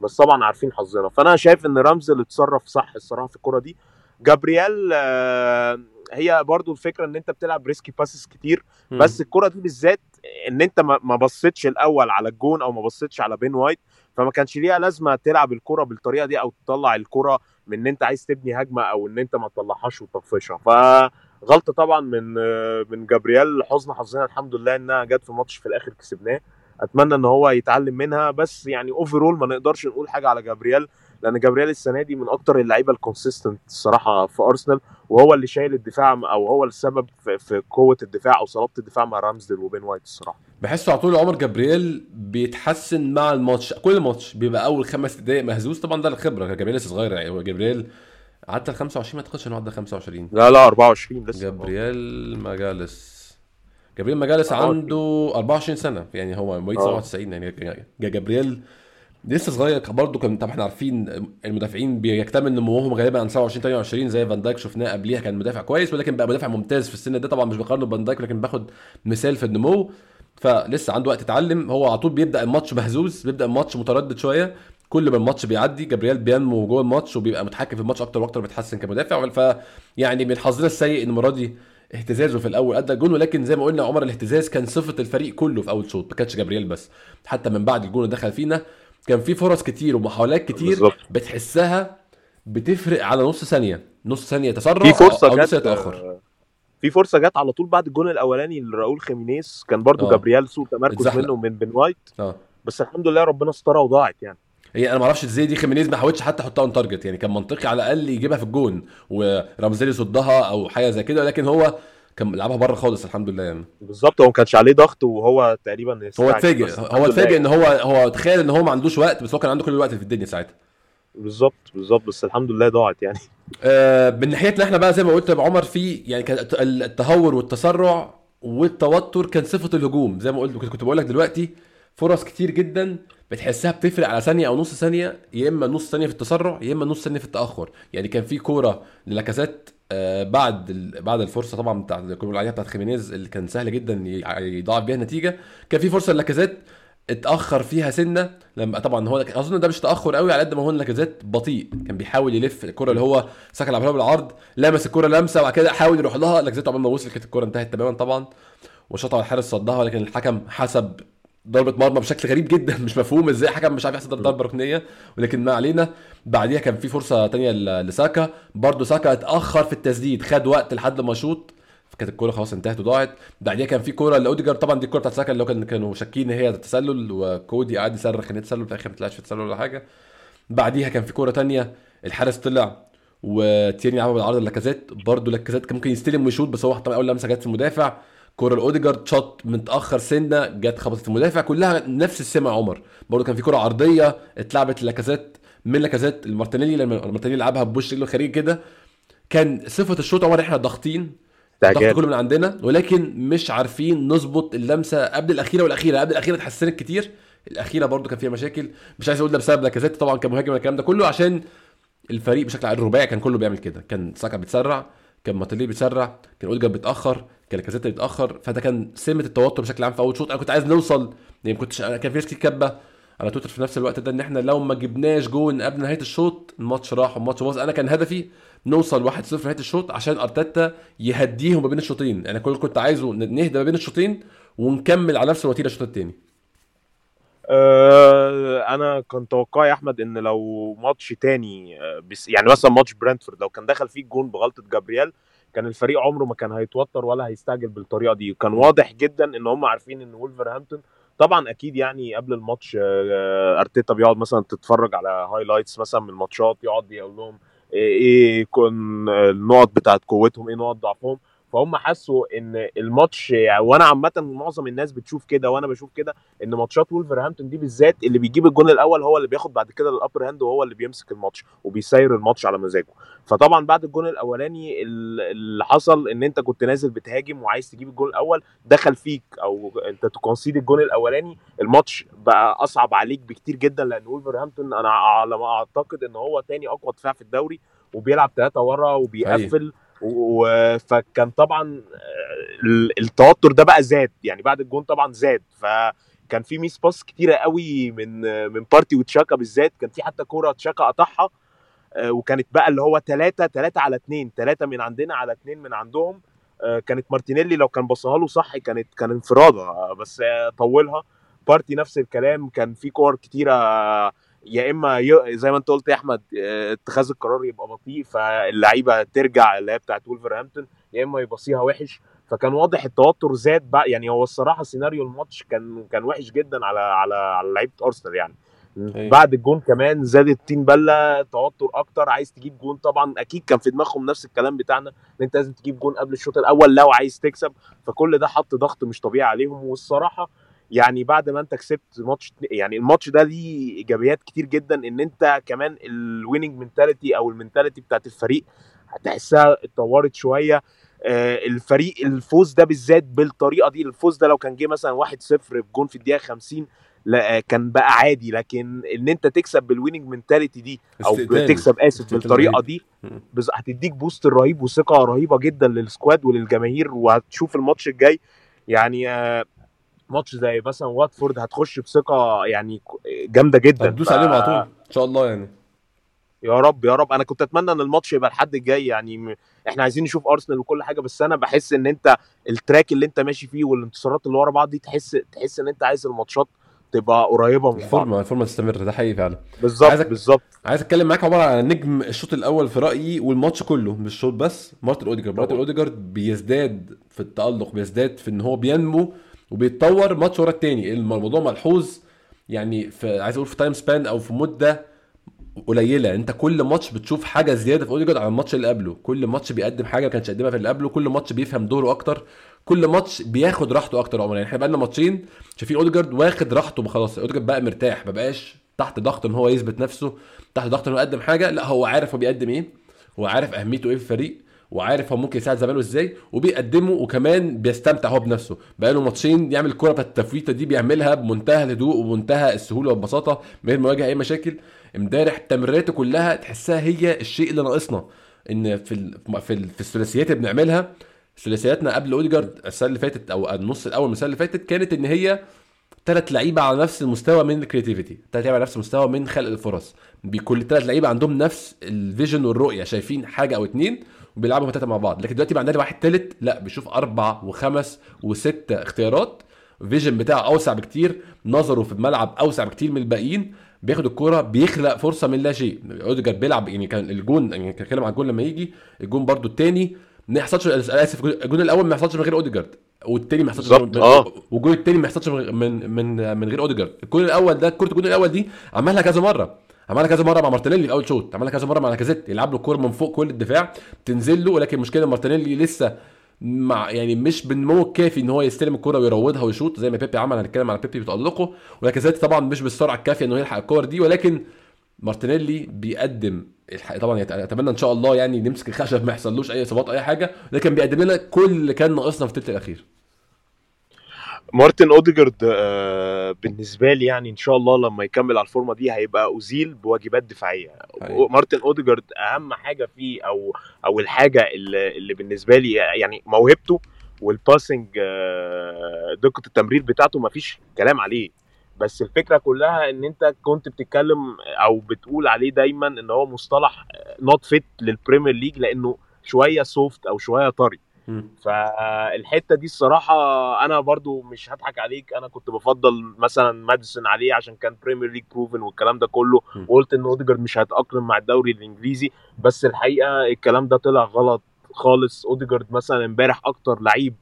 بس طبعا عارفين حظنا. فأنا شايف إن رمزديل اتصرف صح الصراحة في الكره دي. جابرييل آه، هي برضو الفكرة إن أنت بتلعب risky passes كتير. بس الكره دي بالذات إن أنت ما بصيتش الأول على الجون أو ما بصيتش على بن وايت فما كانش ليها لازمة تلعب الكرة بالطريقة دي أو تطلع الكرة من إن أنت عايز تبني هجمة أو إن أنت ما تطلعهاش وتطفشها. فغلطة طبعا من من جابرييل حسن حظنا الحمد لله إنها جت في ماتش في الآخر كسبناه. أتمنى إن هو يتعلم منها بس يعني overall ما نقدرش نقول حاجة على جابرييل. لأن جابرييل السنة دي من أكتر اللعيبة ال consistent الصراحة في أرسنال وهو اللي شايل الدفاع أو هو السبب في, قوة الدفاع أو صلابة الدفاع مع رامزديل وبن وايت الصراحة بحسه على طول عمر جبريل بيتحسن مع الماتش كل ماتش بيبقى أول خمس دقايق مهزوز طبعا ده الخبرة جبريل لسه صغير يعني هو جبريل عدى ال 25 ما أعتقدش إنه عدى 25 لا لا 24 لسه جبريل مجالس جبريل مجالس. عنده 24 سنة يعني هو مواليد آه. 97 يعني جا- جبريل لسه صغير برضه كان طبعا إحنا عارفين المدافعين بيكتمل نموهم غالبا عن 27 28 زي فان دايك شفناه قبليها كان مدافع كويس ولكن بقى مدافع ممتاز في السن ده. طبعا مش بقارنه بفان دايك لكن باخد مثال في النمو. فلسه عنده وقت يتعلم. هو على طول بيبدأ الماتش مهزوز بيبدأ الماتش متردد شوية. كل ما الماتش بيعدي جبريل بينمو جوه الماتش وبيبقى متحكم في الماتش أكتر وأكتر بيتحسن كمدافع. ف يعني من حظنا السيء إن المره دي اهتزازه في الأول أدى الجون ولكن زي ما قلنا عمر الاهتزاز كان صفة الفريق كله في أول شوط ما كانش جبريل بس. حتى من بعد الجون دخل فينا كان في فرص كتير ومحاولات كتير بالظبط. بتحسها بتفرق على نص ثانية. نص ثانية تسرع في فرصة أو نص ثانية يتأخر. في فرصة جت على طول بعد الجون الأولاني لراؤول خيمينيز. كان برضو آه. جابرييل سوء تمركز. منه ومن بن وايت. آه. بس الحمد لله ربنا استرها وضاعت يعني. هي أنا ما أعرفش إزاي دي خيمينيز ما حاولش حتى يحطها on target يعني كان منطقي على الأقل يجيبها في الجون. ورمزيلي صدها أو حاجة زي كده. لكن هو كان لعبها بره خالص الحمد لله يعني. بالظبط هو ما كانش عليه ضغط وهو تقريبا هو اتفاجئ هو اتفاجئ إن هو هو تخيل إن هو ما عندوش وقت بس هو كان عنده كل الوقت في الدنيا ساعتها. بالظبط بالظبط بس الحمد لله ضاعت يعني. [LAUGHS] آه، من ناحيتنا إحنا بقى زي ما قلت يا عمر في يعني كان الت- التهور والتسرع والتوتر كان صفة الهجوم زي ما قلت كنت بقول لك دلوقتي فرص كتير جدا بتحسها بتفرق على ثانية أو نص ثانية يا إما نص ثانية في التسرع يا إما نص ثانية في التأخر. يعني كان في كورة للاكازات آه، بعد بعد الفرصة طبعا بتاع اللي كنا بنقول عليها بتاعت خيمينيز اللي كان سهل جدا يضاعف بيها النتيجة. كان في فرصة للاكازات اتأخر فيها سنة لما طبعا هو أظن ده مش تأخر قوي على قد ما هو لاكازيت بطيء. كان بيحاول يلف الكره اللي هو سكن لعبها بالعرض لمس الكره لمسة وبعد كده حاول يروح لها. لاكازيت عقبال ما وصل كانت الكره انتهت تماما طبعا وشاطها الحارس صدها ولكن الحكم حسب ضربة مرمى بشكل غريب جدا مش مفهوم إزاي حكم مش عارف يحسب ضربة ركنية. ولكن ما علينا بعديها كان في فرصة تانية لساكا. برضه ساكا اتأخر في التسديد خد وقت لحد ما يشوط كانت الكورة خلاص انتهت وضاعت. بعديها كان في كورة لأوديجارد. طبعا دي الكورة بتاعت ساكا اللي كان كانوا شاكين إن هي تسلل وكودي قعد يصرخ ان تسلل في الآخر ما طلعش في تسلل ولا حاجة. بعديها كان في كورة تانية الحارس طلع وتيرني لعبها بالعرض لاكازيت برضه لاكازيت كان ممكن يستلم ويشوط بس هو طبعا أول لمسة جت في المدافع. كورة لأوديجارد شوت متأخر سنة جت خبطت في المدافع كلها نفس السمة عمر. برضه كان في كورة عرضية اتلعبت لاكازيت من لاكازيت لمارتينيلي لما مارتينيلي لعبها بوش رجله الخارجي كده. كان صفة الشوط عمر إحنا ضاغطين الضغط استعجال كله من عندنا ولكن مش عارفين نظبط اللمسة قبل الأخيرة والأخيرة. قبل الأخيرة اتحسنت كتير الأخيرة برضو كان فيها مشاكل. مش عايز أقول ده بسبب لاكازيت طبعا كمهاجم الكلام ده كله عشان الفريق بشكل عام الرباعي كان كله بيعمل كده. كان ساكا بيتسرع كان مارتينيلي بيتسرع كان اوديجارد بيتأخر كان لاكازيت بيتأخر فده كان سمة التوتر بشكل عام في أول شوط. أنا كنت عايز نوصل يعني ما كنتش أنا كان في ناس كاتبة على تويتر في نفس الوقت ده إن إحنا لو ما جبناش جون قبل نهاية الشوط الماتش راح والماتش باظ. أنا كان هدفي نوصل 1-0 نهاية الشوط عشان أرتيتا يهديهم ما بين الشوطين. أنا كل كنت عايزه نهدى ما بين الشوطين ونكمل على نفس الوتيرة الشوط الثاني أنا كان توقعي يا أحمد إن لو ماتش تاني آه، بس يعني مثلا ماتش برنتفورد لو كان دخل فيه الجون بغلطة جابرييل كان الفريق عمره ما كان هيتوتر ولا هيستعجل بالطريقة دي. وكان واضح جدا إن هم عارفين إن وولفرهامبتون طبعا أكيد يعني قبل الماتش آه، أرتيتا بيقعد مثلا تتفرج على highlights مثلا من الماتشات يقعد يقول لهم إيه إيه يكون النقط بتاعت قوتهم إيه نقط ضعفهم. فهم حسوا إن الماتش يعني وعامة معظم الناس بتشوف كده وأنا بشوف كده إن ماتشات وولفرهامبتون دي بالذات اللي بيجيب الجون الأول هو اللي بياخد بعد كده ال upper hand وهو اللي بيمسك الماتش وبيسير الماتش على مزاجه. فطبعا بعد الجون الأولاني ال- اللي حصل إن أنت كنت نازل بتهاجم وعايز تجيب الجون الأول دخل فيك أو أنت ت concede الجون الأولاني الماتش بقى أصعب عليك بكتير جدا لأن وولفرهامبتون أنا على ما أعتقد إن هو تاني أقوى دفاع في الدوري وبيلعب ثلاثة ورا وبيقفل و- فكان طبعا ال- التوتر ده بقى زاد يعني بعد الجون طبعا زاد فكان في miss pass كتيرة قوي من من بارتي وتشاكا بالذات كان في حتى كورة تشاكا قطعها آه، وكانت بقى اللي هو ثلاثة ثلاثة على اثنين ثلاثة من عندنا على اثنين من عندهم آه، كانت مارتينيلي لو كان بصها له صح كانت كان انفرادة آه، بس طولها. بارتي نفس الكلام كان في كور كتيرة آه، يا إما زي ما أنت قلت يا أحمد آه، اتخاذ القرار يبقى بطيء فاللعيبة ترجع اللي هي بتاعت ولفرهامبتون يا إما يباصيها وحش فكان واضح التوتر زاد بقى يعني هو الصراحة سيناريو الماتش كان كان وحش جدا على على على لعيبة ارسنال يعني أيوة. بعد الجون كمان زاد الطين بلة توتر أكتر عايز تجيب جون طبعا أكيد كان في دماغهم نفس الكلام بتاعنا إن أنت لازم تجيب جون قبل الشوط الأول لو عايز تكسب فكل ده حط ضغط مش طبيعي عليهم والصراحة يعني بعد ما انت كسبت ماتش يعني الماتش ده ليه ايجابيات كتير جدا إن انت كمان ال winning mentality أو ال mentality بتاعت الفريق هتحسها اتطورت شوية آه، الفريق الفوز ده بالذات بالطريقة دي الفوز ده لو كان جه مثلا 1-0 بجون في الدقيقة 50 لا آه، كان بقى عادي لكن إن انت تكسب بال winning mentality دي أو. تكسب آسف بالطريقة. دي هتديك boost رهيب وثقة رهيبة جدا لل squad وللجماهير وهتشوف الماتش الجاي يعني آه، ماتش زي مثلا واتفورد هتخش بثقة يعني جامدة جدا. هتدوس ف- عليهم على طول. إن شاء الله يعني. يا رب يا رب. أنا كنت أتمنى إن الماتش يبقى الحد الجاي يعني إحنا عايزين نشوف أرسنال وكل حاجة بس أنا بحس إن أنت ال track اللي أنت ماشي فيه والانتصارات اللي ورا بعض دي تحس تحس إن أنت عايز الماتشات تبقى قريبة من بعض. الفورمة الفورمة تستمر. ده حقيقي فعلا. بالظبط عايزك- بالظبط. عايز أتكلم معاك عبارة عن نجم الشوط الأول في رأيي والماتش كله مش الشوط بس مارتن أوديجارد. مارتن. أوديجارد بيزداد في التألق بيزداد في إن هو بينمو وبيتطور ماتش ورا التاني. الموضوع ملحوظ يعني في عايز أقول في time span أو في مدة قليلة. أنت كل ماتش بتشوف حاجة زيادة في اوديجارد عن الماتش اللي قبله. كل ماتش بيقدم حاجة ما كانش قدمها في اللي قبله. كل ماتش بيفهم دوره أكتر. كل ماتش بياخد راحته أكتر عموما. يعني إحنا بقالنا ماتشين شايفين أوديجارد واخد راحته خلاص أوديجارد بقى مرتاح ما بقاش تحت ضغط إن هو يثبت نفسه تحت ضغط إن هو يقدم حاجة. لا هو عارف هو بيقدم إيه وعارف أهميته إيه في الفريق. وعارف هو ممكن يساعد زمايله إزاي وبيقدمه وكمان بيستمتع هو بنفسه بقاله ماتشين يعمل الكره بتاعت التفويته دي بيعملها بمنتهى الهدوء وبمنتهى السهولة والبساطة من غير ما يواجه أي مشاكل امبارح تمريراته كلها تحسها هي الشيء اللي ناقصنا إن في. في. في الثلاثيات اللي بنعملها ثلاثياتنا قبل أوديجارد السنة اللي فاتت أو النص الأول من السنة اللي فاتت كانت إن هي ثلاث لعيبة على نفس المستوى من ال creativity ثلاث لعيبة على نفس المستوى من خلق الفرص فكل ثلاث لعيبة عندهم نفس ال vision والرؤية شايفين حاجة أو اتنين وبيلعبوا ثلاثة مع بعض. لكن دلوقتي بقى عندنا واحد ثالث لا بيشوف أربع وخمس وست اختيارات. vision بتاعه أوسع بكتير نظره في الملعب أوسع بكتير من الباقيين. بياخد الكرة بيخلق فرصة من لا شيء. أوديجارد بيلعب يعني كان الجون يعني كان على الجون لما يجي الجون برضو التاني. ما يحصلش آسف الجون الأول ما يحصلش من غير أوديجارد والتاني ما يحصلش من- آه. والجون التاني ما يحصلش من من من, من غير أوديجارد. الجون الأول ده كرة الجون الأول دي عملها كذا مرة. عملها كذا مرة مع مارتينيلي في أول شوط. عملها كذا مرة مع لاكازيت يلعب له الكوره من فوق كل الدفاع تنزل له ولكن المشكلة مارتينيلي لسه مع يعني مش بالنمو الكافي إن هو يستلم الكورة ويروضها ويشوط زي ما بيبي عمل هنتكلم على بيبي بتألقه. ولاكازيت طبعا مش بالسرعة الكافية إنه يلحق الكور دي ولكن مارتينيلي بيقدم طبعا أتمنى إن شاء الله يعني نمسك الخشب ما يحصلوش أي إصابات أي حاجة لكن بيقدم لنا كل اللي كان ناقصنا في الثلث الأخير. مارتن اوديجارد آه، بالنسبة لي يعني إن شاء الله لما يكمل على الفورمة دي هيبقى اوزيل بواجبات دفاعية أيوة. مارتن اوديجارد أهم حاجة فيه أو أو الحاجة اللي, اللي بالنسبة لي يعني موهبته وال passing آه، دقة التمرير بتاعته ما فيش كلام عليه بس الفكرة كلها إن أنت كنت بتتكلم أو بتقول عليه دايما إن هو مصطلح not fit لل Premier League لأنه شوية soft أو شوية طري. فالحتة دي الصراحة أنا برضو مش هضحك عليك. أنا كنت بفضل مثلا ماديسون عليه عشان كان Premier League proven والكلام ده كله. وقلت إن أوديجارد مش هيتأقلم مع الدوري الإنجليزي. بس الحقيقة الكلام ده طلع غلط خالص. أوديجارد مثلا امبارح أكتر لعيب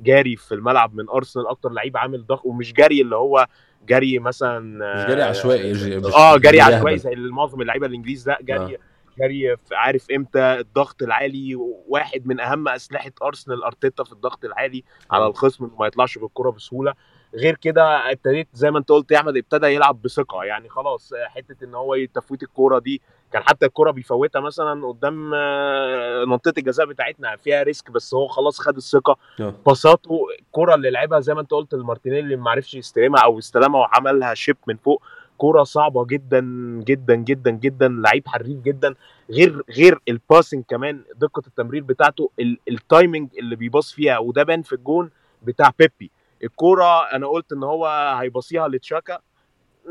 جاري في الملعب من أرسنال أكتر لعيب عامل ضغط. ومش جري اللي هو جري مثلا مش جري عشوائي آه جري مش عشوائي. زي معظم اللعيبة الإنجليز. لا جري آه. جري عارف إمتى؟ الضغط العالي واحد من أهم أسلحة أرسنال أرتيتا في الضغط العالي على الخصم إنه ما يطلعش بالكرة بسهولة. غير كده ابتديت زي ما أنت قلت يا أحمد ابتدى يلعب بثقة. يعني خلاص حتة إن هو تفويت الكورة دي كان حتى الكورة بيفوتها مثلا قدام آه، منطقة الجزاء بتاعتنا فيها risk بس هو خلاص خد الثقة. آه. باصاته الكره اللي لعبها زي ما أنت قلت لمارتينيلي اللي ما عرفش يستلمها أو استلمها وعملها chip من فوق. الكوره صعبة جدا جدا جدا جدا لعيب حريف جدا. غير غير ال passing كمان دقة التمرير بتاعته ال- ال timing اللي بيباص فيها وده بان في الجون بتاع بيبي. الكوره أنا قلت إن هو هيباصيها لتشاكا.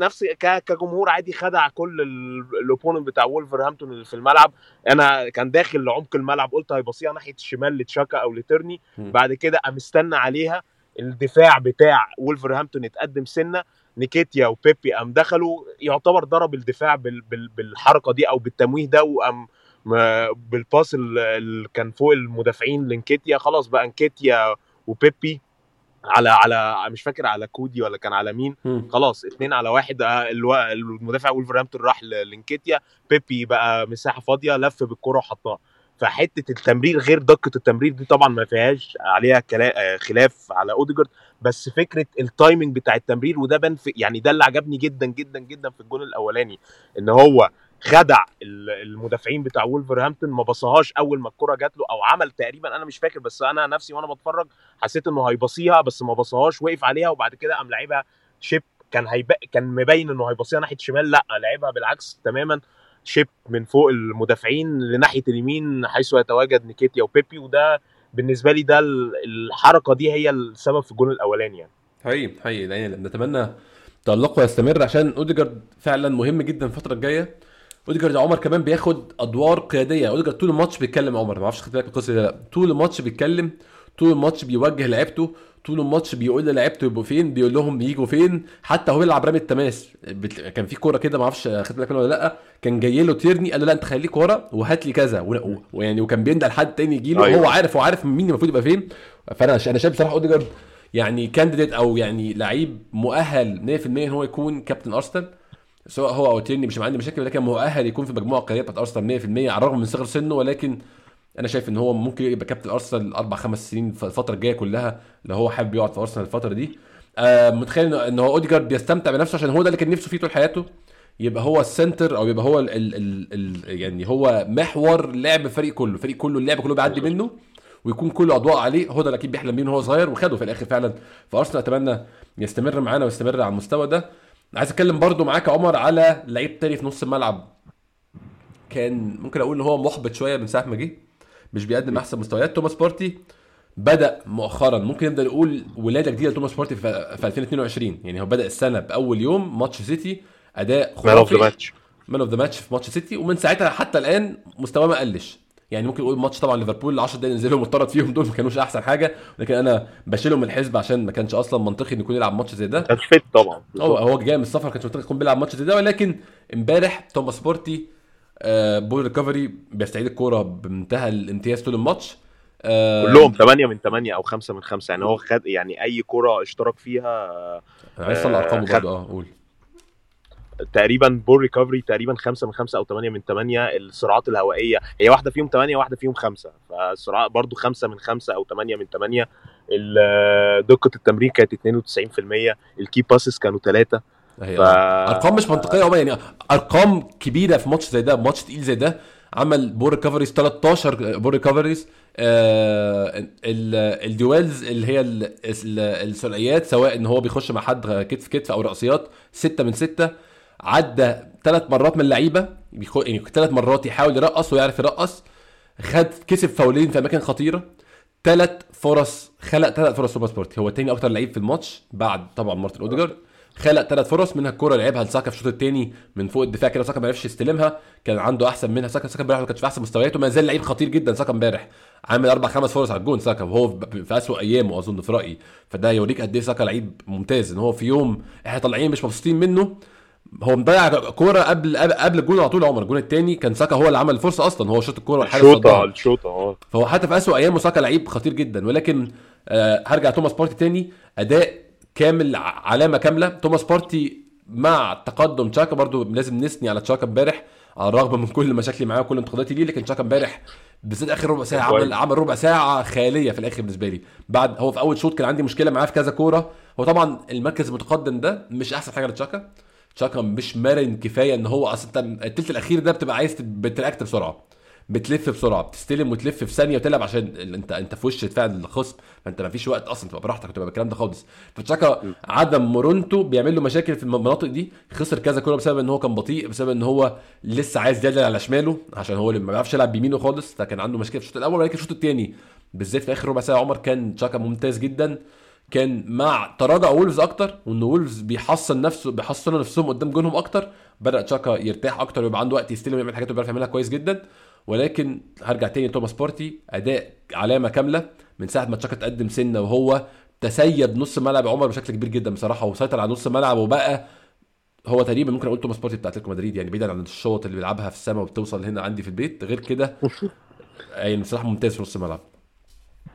نفس كجمهور عادي خدع كل ال opponent بتاع وولفرهامبتون اللي في الملعب. أنا كان داخل لعمق الملعب قلت هيباصيها ناحية الشمال لتشاكا أو لتيرني. بعد كده قام استنى عليها الدفاع بتاع وولفرهامبتون اتقدم سنة. نيكيتيا وبيبي قام دخلوا يعتبر ضرب الدفاع بال بال بالحركة دي أو بالتمويه ده وقام بال pass ال- اللي كان فوق المدافعين لنكيتيا خلاص بقى نكيتيا وبيبي على على مش فاكر على كودي ولا كان على مين. خلاص اتنين على واحد آه، المدافع وولفرهامبتون راح لنكيتيا بيبي بقى مساحة فاضية لف بالكرة وحطها. فحتة التمرير غير دقة التمرير دي طبعا ما فيهاش عليها آه، خلاف على أوديجارد. بس فكرة ال timing بتاع التمرير وده بان يعني ده اللي عجبني جدا جدا جدا في الجون الأولاني إن هو خدع ال- المدافعين بتاع وولفرهامبتون ما بصهاش أول ما الكرة جات له أو عمل تقريبا أنا مش فاكر بس أنا نفسي وأنا بتفرج حسيت إنه هيبصيها بس ما بصهاش وقف عليها وبعد كده قام لعبها chip كان هيبقى كان مبين إنه هيبصيها ناحية شمال لأ لعبها بالعكس تماما chip من فوق المدافعين لناحية اليمين حيث يتواجد نيكيتيا وبيبي وده بالنسبة لي ده ال- الحركة دي هي السبب في الجون الأولاني يعني. حقيقي حقيقي. يعني نتمنى تألقه يستمر عشان أوديجارد فعلا مهم جدا الفترة الجاية. أوديجارد عمر كمان بياخد أدوار قيادية. أوديجارد طول الماتش بيتكلم عمر ما أعرفش خدت بالك القصة دي لأ. طول الماتش بيتكلم طول الماتش بيوجه لعيبته طول الماتش بيقول للعيبته يبقوا فين بيقول لهم يجوا فين. حتى هو بيلعب رمي التماس. بت- كان في كورة كده ما أعرفش خدت بالك منها ولا لأ. كان جاي له تيرني قال له لأ أنت خليك ورا وهات لي كذا. و- و- ويعني وكان بيندى لحد تاني يجي له. أيوة. هو عارف هو عارف مين المفروض يبقى فين. فأنا أنا شايف بصراحة أوديجارد يعني candidate أو يعني لعيب مؤهل 100% إن هو يكون كابتن أرسنال. سواء هو أو تيرني مش عندي مشاكل ولكن مؤهل يكون في مجموعة القياديه بتاعت أرسنال 100% على الرغم من صغر سنه. ولكن أنا شايف ان هو ممكن يبقى كابتن ارسنال أربع خمس سنين في الفترة الجايه كلها لو هو حابب يقعد في ارسنال الفترة دي. آه متخيل ان هو اوديجارد بيستمتع بنفسه عشان هو ده اللي كان نفسه فيه طول حياته؟ يبقى هو ال center أو يبقى هو ال ال ال ال يعني هو محور لعب الفريق كله الفريق كله اللعب كله بيعدي منه ويكون كل أضواء عليه. هو ده اللي أكيد بيحلم بيه وهو صغير وخده في الآخر فعلا. فأرسنال أتمنى يستمر معانا ويستمر على المستوى ده. عايز أتكلم برضو معاك يا عمر على لعيب تاني في نص الملعب. كان ممكن أقول إن هو محبط شوية من ساعة ما جه. مش بيقدم أحسن مستويات. توماس بارتي بدأ مؤخرا ممكن نبدأ نقول ولاده جديدة لتوماس بارتي في في 2022 يعني هو بدأ السنة بأول يوم ماتش سيتي أداء مان اوف ذا خرافي ماتش مان اوف ذا ماتش في ماتش سيتي. ومن ساعتها حتى الآن مستواه ما قلش. يعني ممكن نقول ماتش طبعا ليفربول ال 10 دقايق نزلهم واتطرد فيهم دول ما كانوش أحسن حاجة. لكن أنا بشيلهم من الحسبة عشان ما كانش أصلا منطقي إنه يكون يلعب ماتش زي ده. كان fit طبعا. هو هو جاي من السفر كانش منطقي يكون بيلعب ماتش زي ده. ولكن امبارح توماس بارتي ball recovery بيستعيد الكورة بمنتهى الامتياز طول الماتش. آه كلهم 8 من 8 أو 5 من 5 يعني هو خد يعني أي كره اشترك فيها أنا عايز اطلع آه، ارقامه برضه. آه قول. تقريبا ball recovery تقريبا 5 من 5 أو 8 من 8 الصراعات الهوائية هي واحدة فيهم 8 واحدة فيهم 5 فالصراعات برضو 5 من 5 أو 8 من 8 ال- دقة التمرير كانت 92% ال key passes كانوا 3 هي ف... أرقام مش منطقية عمر يعني أرقام كبيرة في ماتش زي ده ماتش تقيل زي ده عمل ball recoveries 13 ball recoveries آه ال- ال duels اللي هي ال- ال- الثنائيات سواء إن هو بيخش مع حد كتف كتف أو رأسيات 6 من 6 عدى ثلاث مرات من اللعيبة بيخ... يعني ثلاث مرات يحاول يرقص ويعرف يرقص خد كسب فاولين في أماكن خطيرة ثلاث فرص خلق ثلاث فرص توماس بارتي هو الثاني أكتر لعيب في الماتش بعد طبعا مارتن أوديجارد. خلق ثلاث فرص منها الكورة لعبها لساكا في الشوط الثاني من فوق الدفاع كده ساكا ما عرفش يستلمها كان عنده أحسن منها. ساكا ساكا امبارح ما كانش في أحسن مستوياته ما زال لعيب خطير جدا ساكا امبارح. عامل أربع خمس فرص على الجون ساكا وهو في اسوء أيامه أظن في رأيي. فده يوريك قد إيه ساكا لعيب ممتاز إن هو في يوم إحنا طالعين مش مبسوطين منه. هو مضيع كورة قبل قبل الجون على طول عمر الجون الثاني كان ساكا هو اللي عمل الفرصة أصلا هو شاط الكورة والحارس الشوطة. الشوطة آه. فهو حتى في اسوء أيامه ساكا لعيب خطير جدا. ولكن آه هرجع توماس بارتي تاني. أداء كامل علامة كاملة. توماس بارتي مع تقدم تشاكا برضو لازم نثني على تشاكا امبارح. على الرغم من كل مشاكلي معاه وكل انتقاداتي ليه لكن تشاكا امبارح بالذات آخر ربع ساعة. عمل عمل ربع ساعة خيالية في الآخر بالنسبة لي. بعد هو في أول شوط كان عندي مشكلة معاه في كذا كورة. هو طبعا المركز المتقدم ده مش أحسن حاجة لتشاكا. تشاكا مش مرن كفاية إن هو أصلا التلت الأخير ده بتبقى عايز ت react بسرعة. بتلف بسرعة بتستلم وتلف في ثانية وتلعب عشان انت انت في وش دفاع الخصم. فانت ما فيش وقت أصلا تبقى براحتك تبقى بالكلام ده خالص. فتشاكا عدم مرونته بيعمل له مشاكل في المناطق دي. خسر كذا كوره بسبب إن هو كان بطيء بسبب إن هو لسه عايز يدلل على شماله عشان هو اللي ما بيعرفش يلعب بيمينه خالص. فكان عنده مشكله في الشوط الأول ولكن الشوط الثاني بالذات في آخر ربع ساعة عمر كان تشاكا ممتاز جدا. كان مع تراجع وولفز أكتر وإن وولفز بيحصن نفسه بيحصنوا نفسهم قدام جونهم أكتر. بدأ تشاكا يرتاح أكتر ويبقى عنده وقت يستلم ويعمل حاجات وبيعرف يعملها كويس جدا. ولكن هرجع تاني توماس بارتي أداء علامة كاملة من ساعة ما تشاكا تقدم سنة وهو تسيد نص ملعب عمر بشكل كبير جدا بصراحة وسيطر على نص الملعب وبقى هو تقريبا ممكن أقول توماس بارتي بتاع أتلتيكو مدريد يعني بعيدا عن الشوط اللي بيلعبها في السماء وبتوصل هنا عندي في البيت غير كده [LAUGHS] يعني بصراحة ممتاز في نص الملعب.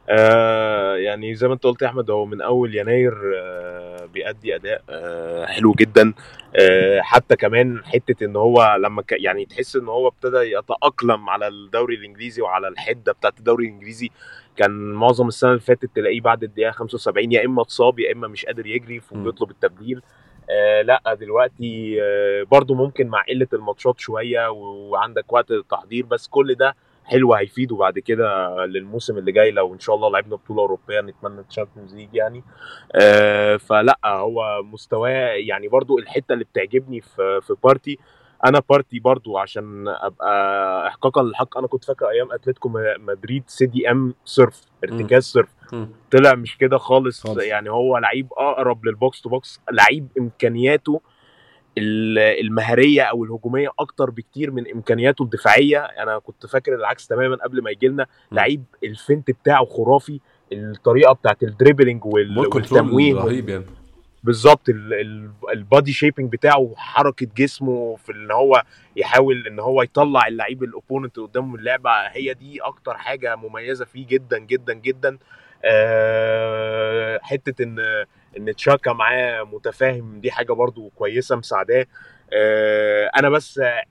آه يعني زي ما انت قلت يا احمد هو من اول يناير آه بيأدي اداء آه حلو جدا آه حتى كمان حتة ان هو لما ك يعني تحس ان هو ابتدى يتأقلم على الدوري الإنجليزي وعلى الحدة بتاعت الدوري الإنجليزي كان معظم السنة اللي فاتت تلاقيه بعد الدقيقة 75 يا إما اتصاب يا إما مش قادر يجري. فبيطلب التبديل آه لأ دلوقتي آه برضو ممكن مع قلة الماتشات شوية وعندك وقت للتحضير بس كل ده حلو هيفيده بعد كده للموسم اللي جاي لو إن شاء الله لعبنا بطولة أوروبية نتمنى ال Champions League يعني آه فلا هو مستواه يعني برضو الحتة اللي بتعجبني في في بارتي أنا بارتي برضو عشان أبقى احقاقا للحق أنا كنت فاكر أيام أتلتيكو مدريد CDM صرف ارتكاز صرف. طلع مش كده خالص, خالص. يعني هو لعيب أقرب لل box to box لعيب إمكانياته ال- المهاريه أو الهجومية أكتر بكتير من إمكانياته الدفاعية. أنا كنت فاكر العكس تماما قبل ما يجي لنا. لعيب ال feint بتاعه خرافي. الطريقة بتاعت ال dribbling والتمويه رهيب يعني. بالظبط. ال- ال- body shaping بتاعه حركه جسمه في إن هو يحاول إن هو يطلع اللعيب ال opponent اللي قدامه من اللعبة. هي دي أكتر حاجة مميزة فيه جدا جدا جدا. آه، حتة إن إن تشاكا معاه متفاهم دي حاجة برضو كويسة مساعداه. آه، أنا بس آه،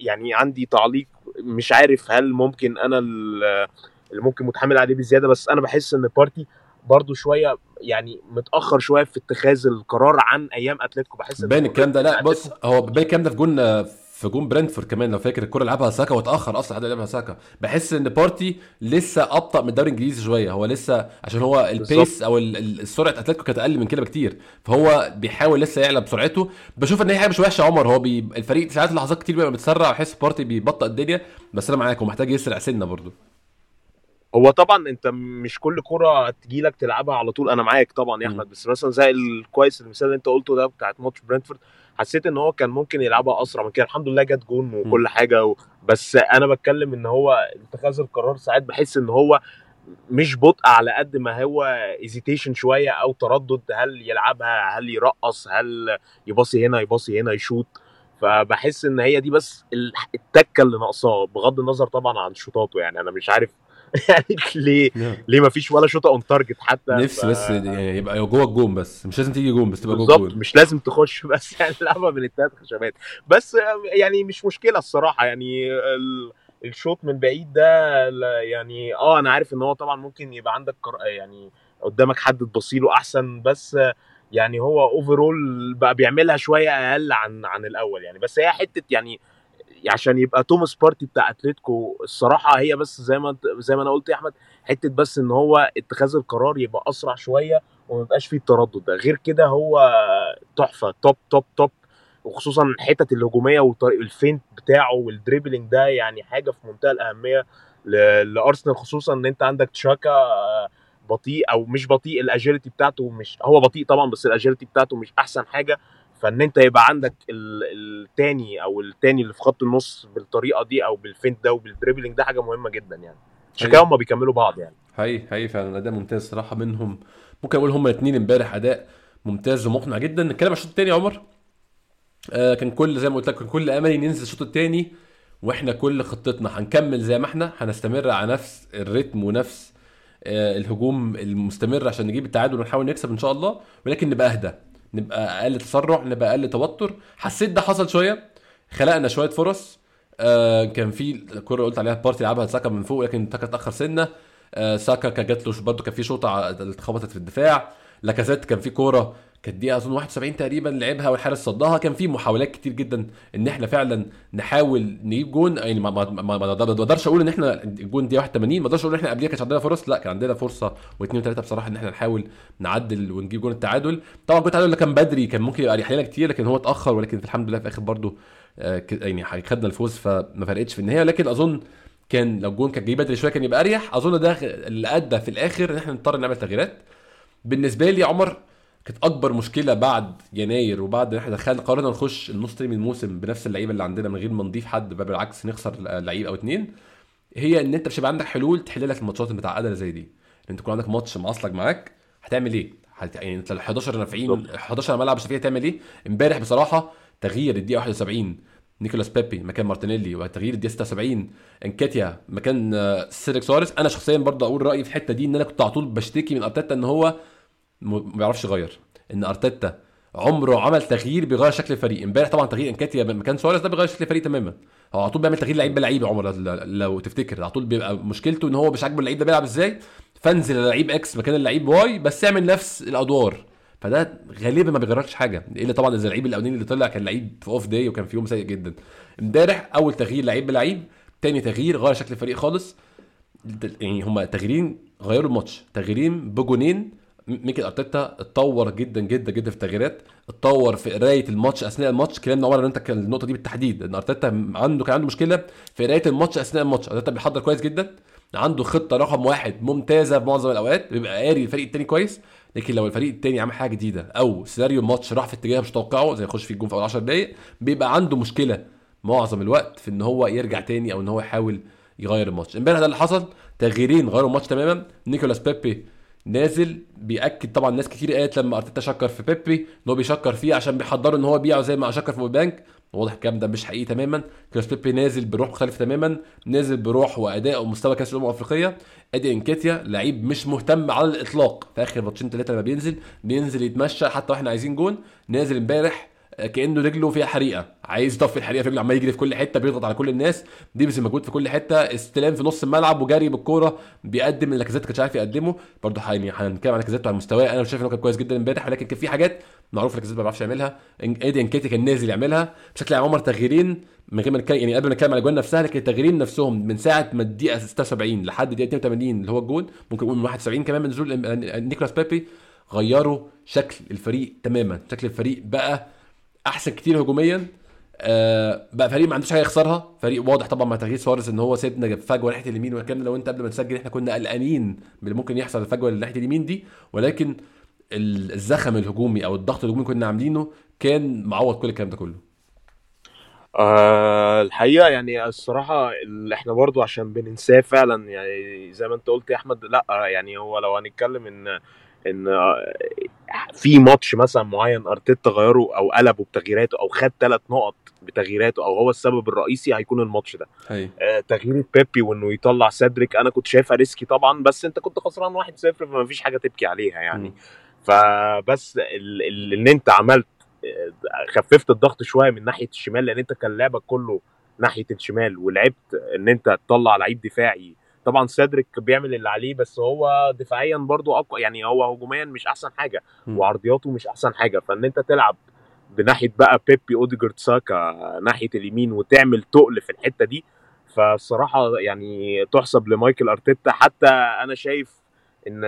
يعني عندي تعليق مش عارف هل ممكن أنا ال- اللي ممكن متحمل عليه بزيادة بس أنا بحس إن بارتي برضو شوية يعني متأخر شوية في اتخاذ القرار عن أيام أتلتيكو. بحس باين الكلام ده لا بص هو باين الكلام ده في جون في جون برنتفورد كمان لو فاكر الكرة لعبها ساكا واتأخر أصلا حد لعبها ساكا. بحس إن بارتي لسه أبطأ من الدوري الإنجليزي شوية. هو لسه عشان هو ال pace أو سرعة أتلتيكو كانت أقل من كده بكتير. فهو بيحاول لسه يعلى بسرعته. بشوف إن هي حاجة مش وحشة عمر. هو بي الفريق ساعات لحظات كتير بيبقى متسرع بحس بارتي بيبطئ الدنيا. بس أنا معاك هو محتاج يسرع سنة برضه هو طبعا أنت مش كل كرة تجيلك تلعبها على طول. أنا معاك طبعا يا. أحمد. بس مثلا زي الكويس المثال اللي أنت قلته ده بتاعت ماتش برنتفورد. حسيت إن هو كان ممكن يلعبها أسرع من كده. الحمد لله جت جون وكل حاجة و... بس أنا بتكلم إن هو اتخاذ القرار ساعات بحس إن هو مش بطء على قد ما هو hesitation شوية أو تردد. هل يلعبها؟ هل يرقص؟ هل يباصي هنا يباصي هنا يشوط فبحس إن هي دي بس ال- التكة اللي ناقصاه بغض النظر طبعا عن شوطاته يعني. أنا مش عارف [LAUGHS] يعني ليه؟ ليه ما فيش ولا شوطة on target حتى؟ نفسي ف- بس يعني يبقى جوه الجون بس. مش لازم تيجي جون بس تبقى جوه الجون. مش لازم تخش [LAUGHS] بس يعني لعبة من الثلاث خشبات. بس يعني مش مشكلة الصراحة. يعني ال- الشوط من بعيد ده يعني آه أنا عارف إن هو طبعا ممكن يبقى عندك يعني قدامك حد تبصيله أحسن. بس يعني هو overall بقى بيعملها شوية أقل عن عن الأول يعني. بس هي حتة يعني عشان يبقى توماس بارتي بتاع أتلتيكو الصراحة هي بس زي ما زي ما أنا قلت يا أحمد حتة بس إن هو اتخاذ القرار يبقى أسرع شوية وما يبقاش فيه التردد ده. غير كده هو تحفة top top top وخصوصا الحتت الهجومية وطريق ال feint بتاعه وال dribbling ده يعني حاجة في منتهى الأهمية لأرسنال خصوصا إن أنت عندك تشاكا بطيء أو مش بطيء ال agility بتاعته مش هو بطيء طبعا بس ال agility بتاعته مش أحسن حاجة. فإن أنت يبقى عندك ال- التاني أو التاني اللي في خط النص بالطريقة دي أو بال feint ده وبال dribbling ده حاجة مهمة جدا يعني. عشان كده هم بيكملوا بعض يعني. حقيقي حقيقي فعلا. أداء ممتاز صراحة منهم. ممكن أقول هما الاثنين امبارح أداء ممتاز ومقنع جدا. نتكلم عن الشوط الثاني يا عمر. آه كان كل زي ما قلت لك كان كل أملي ننزل الشوط الثاني وإحنا كل خطتنا. هنكمل زي ما إحنا هنستمر على نفس ال rythme ونفس آه الهجوم المستمر عشان نجيب التعادل ونحاول نكسب إن شاء الله ولكن نبقى أهدى. نبقى أقل تسرع نبقى أقل توتر. حسيت ده حصل شوية. خلقنا شوية فرص. آه كان في الكره قلت عليها بارتي لعبها ساكا من فوق لكن ساكا اتأخر سنة. آه ساكا كان جات له برضه كان في شوطة اتخبطت في الدفاع. لاكازيت كان في كورة كانت دقيقة أظن 71 تقريبا لعبها والحارس صدها. كان في محاولات كتير جدا إن إحنا فعلا نحاول نجيب جون. يعني ما أقدرش أقول إن إحنا الجون دي 81 ما أقدرش أقول إن إحنا قبليها كانش عندنا فرص. لا كان عندنا فرصة واثنين وثلاثه بصراحة إن إحنا نحاول نعدل ونجيب جون التعادل. طبعا جون التعادل اللي كان بدري كان ممكن يبقى لنا كتير لكن هو اتأخر ولكن الحمد لله في الآخر برده آه، يعني خدنا الفوز فما فرقتش في النهاية. لكن أظن كان لو الجون كان جاي بدري شوية كان يبقى أريح. أظن ده اللي أدى في الآخر إن إحنا نضطر نعمل تغييرات. بالنسبة لي عمر كانت أكبر مشكلة بعد يناير وبعد إحنا دخلنا قررنا نخش النص تاني من الموسم بنفس اللعيبة اللي عندنا من غير ما نضيف حد بل بالعكس نخسر لعيب أو اتنين هي إن أنت مش هيبقى عندك حلول تحل لك الماتشات المتعقدة زي دي إن أنت يكون عندك ماتش معصلك معاك هتعمل إيه؟ هت... يعني أنت ال 11 نافعين بالظبط. 11 ملعب مش فيها هتعمل إيه؟ إمبارح بصراحة تغيير الدقيقة 71 نيكولاس بيبي مكان مارتينيلي وتغيير الدقيقة 76 إنكاتيا مكان آه، سيدريك سواريز أنا شخصيا برضه أقول رأيي في الحتة دي إن أنا كنت على طول بشتكي من أرتيتا إن هو ما بيعرفش يغير. إن أرتيتا عمره عمل تغيير بيغير شكل الفريق. إمبارح طبعا تغيير إنكيتيا مكان سواريز ده بيغير شكل الفريق تماما. هو على طول بيعمل تغيير لعيب بلعيب عمر لو- تفتكر. على طول بيبقى مشكلته إن هو مش عاجبه اللعيب ده بيلعب إزاي. فانزل اللعيب X مكان اللعيب Y بس اعمل نفس الأدوار. فده غالبا ما بيغيرش حاجة. إلا طبعا إذا اللعيب الأولاني اللي طلع كان لعيب في off day وكان في يوم سيء جدا. إمبارح أول تغيير لعيب بلعيب تاني تغيير غير شكل الفريق خالص. يعني هما تغييرين غيروا الماتش. تغييرين بجونين ميكل ارتيتا اتطور جدا جدا جدا في التغييرات اتطور في قراية الماتش أثناء الماتش كلامنا عمر إن أنت كان النقطة دي بالتحديد إن أرتيتا عنده كان عنده مشكلة في قراية الماتش أثناء الماتش أرتيتا بيحضر كويس جدا عنده خطة رقم واحد ممتازة في معظم الأوقات بيبقى قاري الفريق التاني كويس لكن لو الفريق التاني عمل حاجة جديدة أو سيناريو الماتش راح في اتجاه مش متوقعه زي يخش فيه الجون في أول 10 دقائق بيبقى عنده مشكلة معظم الوقت في إن هو يرجع تاني أو إن هو يحاول يغير الماتش. إمبارح ده اللي حصل تغييرين غيروا الماتش تماما نيكولاس بيبي نازل بيأكد طبعا ناس كتير قالت لما أرتيتا شكر في بيبي إن هو بيشكر فيه عشان بيحضره إن هو يبيعه زي ما شكر في بانك واضح الكلام ده مش حقيقي تماما. نيكولاس بيبي نازل بروح مختلفه تماما. نازل بروح وأداء ومستوى كأس الأمم الأفريقية. إدي إنكيتيا لعيب مش مهتم على الإطلاق. في آخر ماتشين ثلاثة لما بينزل بينزل يتمشى حتى وإحنا عايزين جون. نازل إمبارح كأنه رجله فيها حريقة. عايز يطفي الحريقة في رجله عمال يجري في كل حتة بيضغط على كل الناس. بيبذل مجهود في كل حتة. استلام في نص الملعب وجري بالكورة بيقدم اللي لاكازيت كانش عارف يقدمه. برضه يعني هنتكلم عن لاكازيت على مستواه. أنا شايف إنه كان كويس جدا امبارح ولكن كان في حاجات معروف لاكازيت ما بيعرفش يعملها. إيدي إنكيتي كان نازل يعملها. بشكل عام عمر تغييرين من غير ما نتكلم يعني قبل ما نتكلم على الجوان نفسها لكن التغييرين نفسهم من ساعة ما الدقيقة 76 لحد الدقيقة 82 اللي هو الجون ممكن نقول من 71 كمان من نزول نيكولاس بيبي غيروا شكل الفريق تماما. شكل الفريق بقى أحسن كتير هجوميا. آه بقى فريق ما عندوش حاجة يخسرها. فريق واضح طبعا مع تغيير سواريز إن هو سيبنا فجوة ناحية اليمين وكان لو أنت قبل ما تسجل إحنا كنا قلقانين من اللي ممكن يحصل الفجوة اللي ناحية اليمين دي. ولكن ال- الزخم الهجومي أو الضغط الهجومي كنا عاملينه كان معوض كل الكلام ده كله. آه الحقيقة يعني الصراحة اللي إحنا برضو عشان بننساه فعلا. يعني زي ما أنت قلت يا أحمد لأ يعني هو لو هنتكلم إن إن آه، في ماتش مثلا معين أرتيتا غيره أو قلبه بتغييراته أو خد ثلاث نقط بتغييراته أو هو السبب الرئيسي هيكون الماتش ده. هي آه، تغيير بيبي وإنه يطلع سيدريك أنا كنت شايفها risky طبعا بس أنت كنت خسران 1-0 فما فيش حاجة تبكي عليها يعني. فبس ال- ال- ان أنت عملت آه، خففت الضغط شوية من ناحية الشمال لأن أنت كان لعبك كله ناحية الشمال ولعبت إن أنت تطلع لعيب دفاعي طبعا سيدريك بيعمل اللي عليه بس هو دفاعيا برضو أقوى يعني هو هجوميا مش أحسن حاجة. وعرضياته مش أحسن حاجة. فإن أنت تلعب بناحية بقى بيبي أوديجارد ساكا ناحية اليمين وتعمل تقل في الحتة دي فالصراحه يعني تحسب لمايكل أرتيتا. حتى أنا شايف إن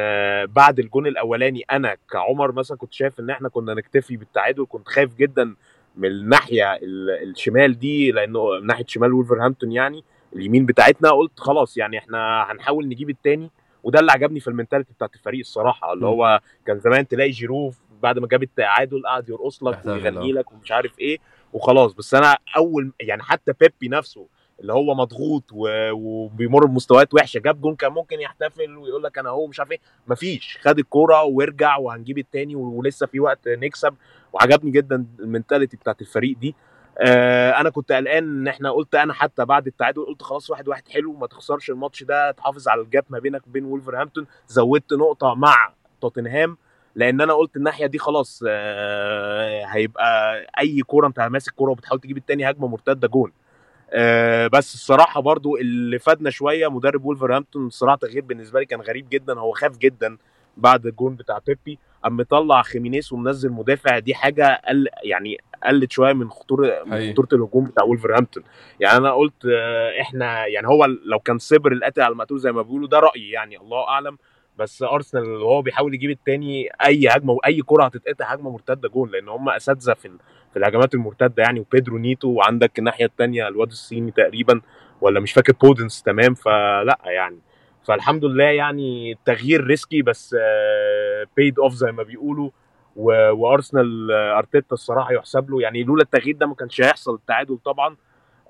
بعد الجون الأولاني أنا كعمر مثلا كنت شايف إن إحنا كنا نكتفي بالتعادل كنت خايف جدا من الناحية ال- الشمال دي لأنه ناحية شمال وولفرهامبتون يعني. اليمين بتاعتنا قلت خلاص يعني إحنا هنحاول نجيب التاني. وده اللي عجبني في ال mentality بتاعت الفريق الصراحة اللي. هو كان زمان تلاقي جيرو بعد ما جاب التعادل قعد يرقص لك ويغني. لك ومش عارف إيه وخلاص. بس أنا أول يعني حتى بيبي نفسه اللي هو مضغوط وبيمر بمستويات وحشة جاب جون كان ممكن يحتفل ويقول لك أنا هو مش عارف إيه. مفيش. خد الكورة وارجع وهنجيب التاني ولسه في وقت نكسب. وعجبني جدا ال mentality بتاعت الفريق دي. آه أنا كنت قلقان إن إحنا قلت أنا حتى بعد التعادل قلت خلاص واحد واحد حلو ما تخسرش الماتش ده تحافظ على ال gap ما بينك وبين وولفرهامبتون زودت نقطة مع توتنهام لأن أنا قلت الناحية دي خلاص آه هيبقى أي كورة أنت ماسك كورة وبتحاول تجيب التاني هجمة مرتدة جون. آه بس الصراحة برضو اللي فادنا شوية مدرب وولفرهامبتون الصراحه تغيير بالنسبة لي كان غريب جدا هو خاف جدا بعد الجون بتاع بيبي. قام مطلع خيمينيز ومنزل مدافع دي حاجة قل يعني قلت شوية من خطورة من. خطورة الهجوم بتاع ولفرهامبتون يعني أنا قلت إحنا يعني هو لو كان صبر القاتل على المقتول زي ما بيقولوا ده رأيي يعني الله أعلم. بس ارسنال وهو بيحاول يجيب التاني أي هجمة وأي كرة هتتقطع هجمة مرتدة جول لأن هم أساتذة في في الهجمات المرتدة يعني. وبيدرو نيتو وعندك الناحية الثانية الواد الصيني تقريبا ولا مش فاكر بودنس تمام فلا يعني. فالحمد لله يعني التغيير risky بس paid off زي ما بيقولوا. وأرسنال آه، أرتيتا الصراحة يحسب له يعني لولا التغيير ده ما كانش هيحصل التعادل طبعا.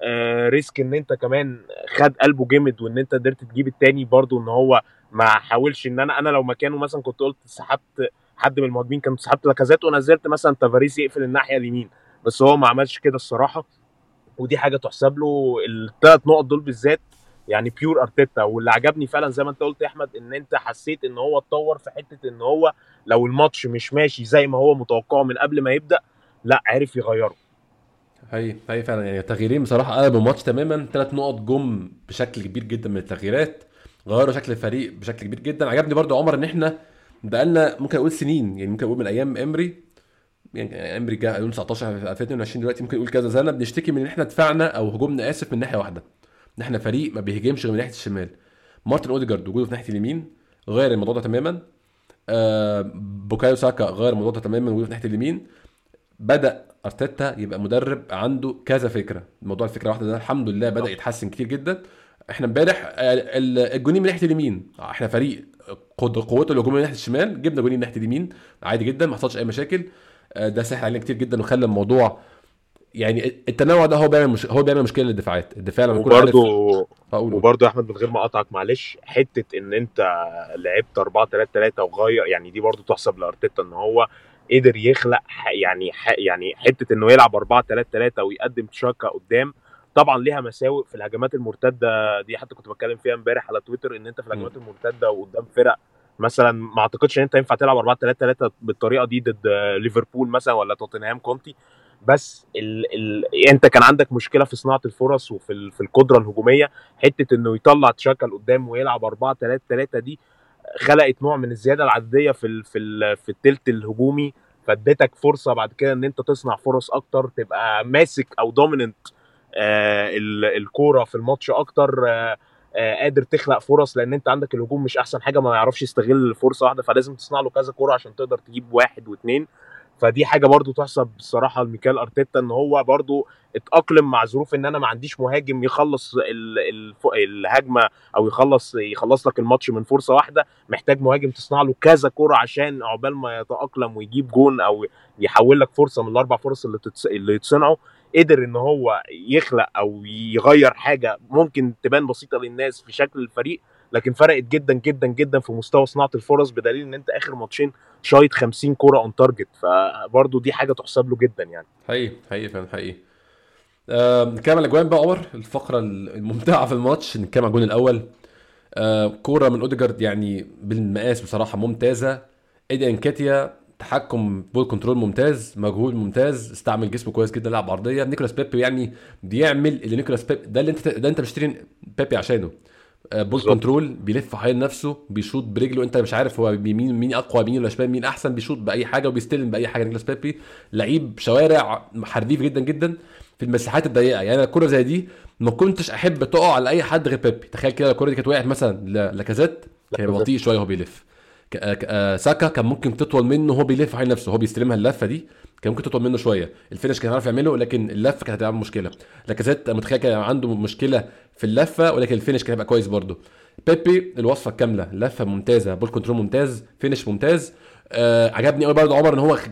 آه، risk إن أنت كمان خد قلبه جامد وإن أنت قدرت تجيب التاني برضو إن هو ما حاولش إن أنا أنا لو مكانه مثلا كنت قلت سحبت حد من المهاجمين كنت سحبت لاكازيت ونزلت مثلا تافاريس يقفل الناحية اليمين. بس هو ما عملش كده الصراحة. ودي حاجة تحسب له الثلاث نقط دول بالذات يعني pure ارتيتا واللي عجبني فعلا زي ما انت قلت يا أحمد إن أنت حسيت إن هو اتطور في حتة إن هو لو الماتش مش ماشي زي ما هو متوقعه من قبل ما يبدأ لا عرف يغيره. هي هي فعلا. يعني تغييرين بصراحة قلبوا الماتش تماما. ثلاث نقط جم بشكل كبير جدا من التغييرات غيروا شكل الفريق بشكل كبير جدا. عجبني برضو عمر إن إحنا بقالنا ممكن أقول سنين يعني ممكن أقول من أيام إمري. يعني إمري جه 2019 في 2022 دلوقتي ممكن نقول كذا سنة. بنشتكي من إن إحنا دفاعنا أو هجومنا آسف من ناحية واحدة. إن إحنا فريق ما بيهاجمش غير من ناحية الشمال. مارتن أوديجارد وجوده في ناحية اليمين غير الموضوع ده تماما. آه بوكايو ساكا غير الموضوع ده تماما وجوده في ناحية اليمين. بدأ أرتيتا يبقى مدرب عنده كذا فكرة. الموضوع الفكرة واحدة ده الحمد لله بدأ يتحسن كتير جدا. إحنا امبارح آه، ال- الجونين من ناحية اليمين. إحنا فريق قد- قوته الهجوميه من ناحية الشمال جبنا جونين من ناحية اليمين. عادي جدا ما حصلش أي مشاكل. آه، ده سهل علينا كتير جدا وخلى الموضوع يعني التنوع ده هو بيعمل مش... هو بيعمل مشكلة للدفاعات. الدفاع لما يكون وبرده وبرده يا أحمد من غير ما اقطعك معلش حتة إن أنت لعبت 4 3 3 وغير يعني دي برده تحسب لأرتيتا إن هو قدر يخلق ح- يعني ح- يعني حتة إنه يلعب 4 3 3 ويقدم تشاكا قدام. طبعا ليها مساوئ في الهجمات المرتدة دي حتى كنت بتكلم فيها امبارح على تويتر إن أنت في الهجمات المرتدة وقدام فرق مثلا ما أعتقدش إن أنت ينفع تلعب 4 3 3 بالطريقة دي ضد ليفربول مثلا ولا توتنهام كونتي. بس ال ال انت كان عندك مشكلة في صناعة الفرص وفي في القدرة الهجومية حتة انه يطلع تشاكا لقدام ويلعب 4 3 3 دي خلقت نوع من الزيادة العددية في ال في ال في التلت الهجومي فادتك فرصة بعد كده إن أنت تصنع فرص أكتر تبقى ماسك أو dominant آه ال- الكورة في الماتش أكتر آه آه قادر تخلق فرص لأن أنت عندك الهجوم مش أحسن حاجة ما يعرفش يستغل فرصة واحدة فلازم تصنع له كذا كورة عشان تقدر تجيب واحد واثنين فدي حاجة برضو تحسب الصراحه لميكال أرتيتا إن هو برضو اتأقلم مع ظروف إن أنا ما عنديش مهاجم يخلص الهجمة أو يخلص يخلص لك الماتش من فرصة واحدة محتاج مهاجم تصنع له كذا كرة عشان عقبال ما يتأقلم ويجيب جون أو يحول لك فرصة من الأربع فرص اللي. اللي يتصنعوا قدر إن هو يخلق أو يغير حاجة ممكن تبان بسيطة للناس في شكل الفريق لكن فرقت جدا جدا جدا في مستوى صناعة الفرص بدليل إن أنت آخر ماتشين شايط 50 كرة on target فبرضه دي حاجة تحسب له جدا يعني. حقيقي حقيقي فعلا حقيقي. نتكلم على الاجوان بقى عمر الفقرة الممتعة في الماتش نتكلم على الجون الأول. آه، كورة من أوديجارد يعني بالمقاس بصراحة ممتازة. إيدي انكاتيا تحكم ball control ممتاز مجهود ممتاز استعمل جسمه كويس جدا لعب عرضية. نيكولاس بيبي يعني بيعمل اللي نيكولاس بيبي ده اللي أنت ده أنت مشتري بيبي عشانه. ball بالظبط. control بيلف حوالين نفسه بيشوط برجله. انت مش عارف هو مين مين أقوى مين ولا شمال مين أحسن بيشوط بأي حاجة وبيستلم بأي حاجة. نيكولاس بيبي لعيب شوارع حريف جدا جدا في المساحات الضيقة. يعني الكره زي دي ما كنتش أحب تقع على أي حد غير بيبي. تخيل كده الكره دي كانت وقعت مثلا ل- لاكازيت كان بطيء شوية وهو بيلف. آه، آه، ساكا كان ممكن تطول منه وهو بيلف حوالين نفسه هو بيستلمها اللفة دي كان ممكن تطول منه شوية. ال finish كان هيعرف يعمله لكن اللفة كانت هتعمل مشكلة. لاكازيت متخيل كان عنده مشكلة في اللفة ولكن ال finish كان هيبقى كويس برده بيبي الوصفة الكامله لفة ممتازة ball control ممتاز finish ممتاز. آه عجبني قوي برضه عمر إن هو راح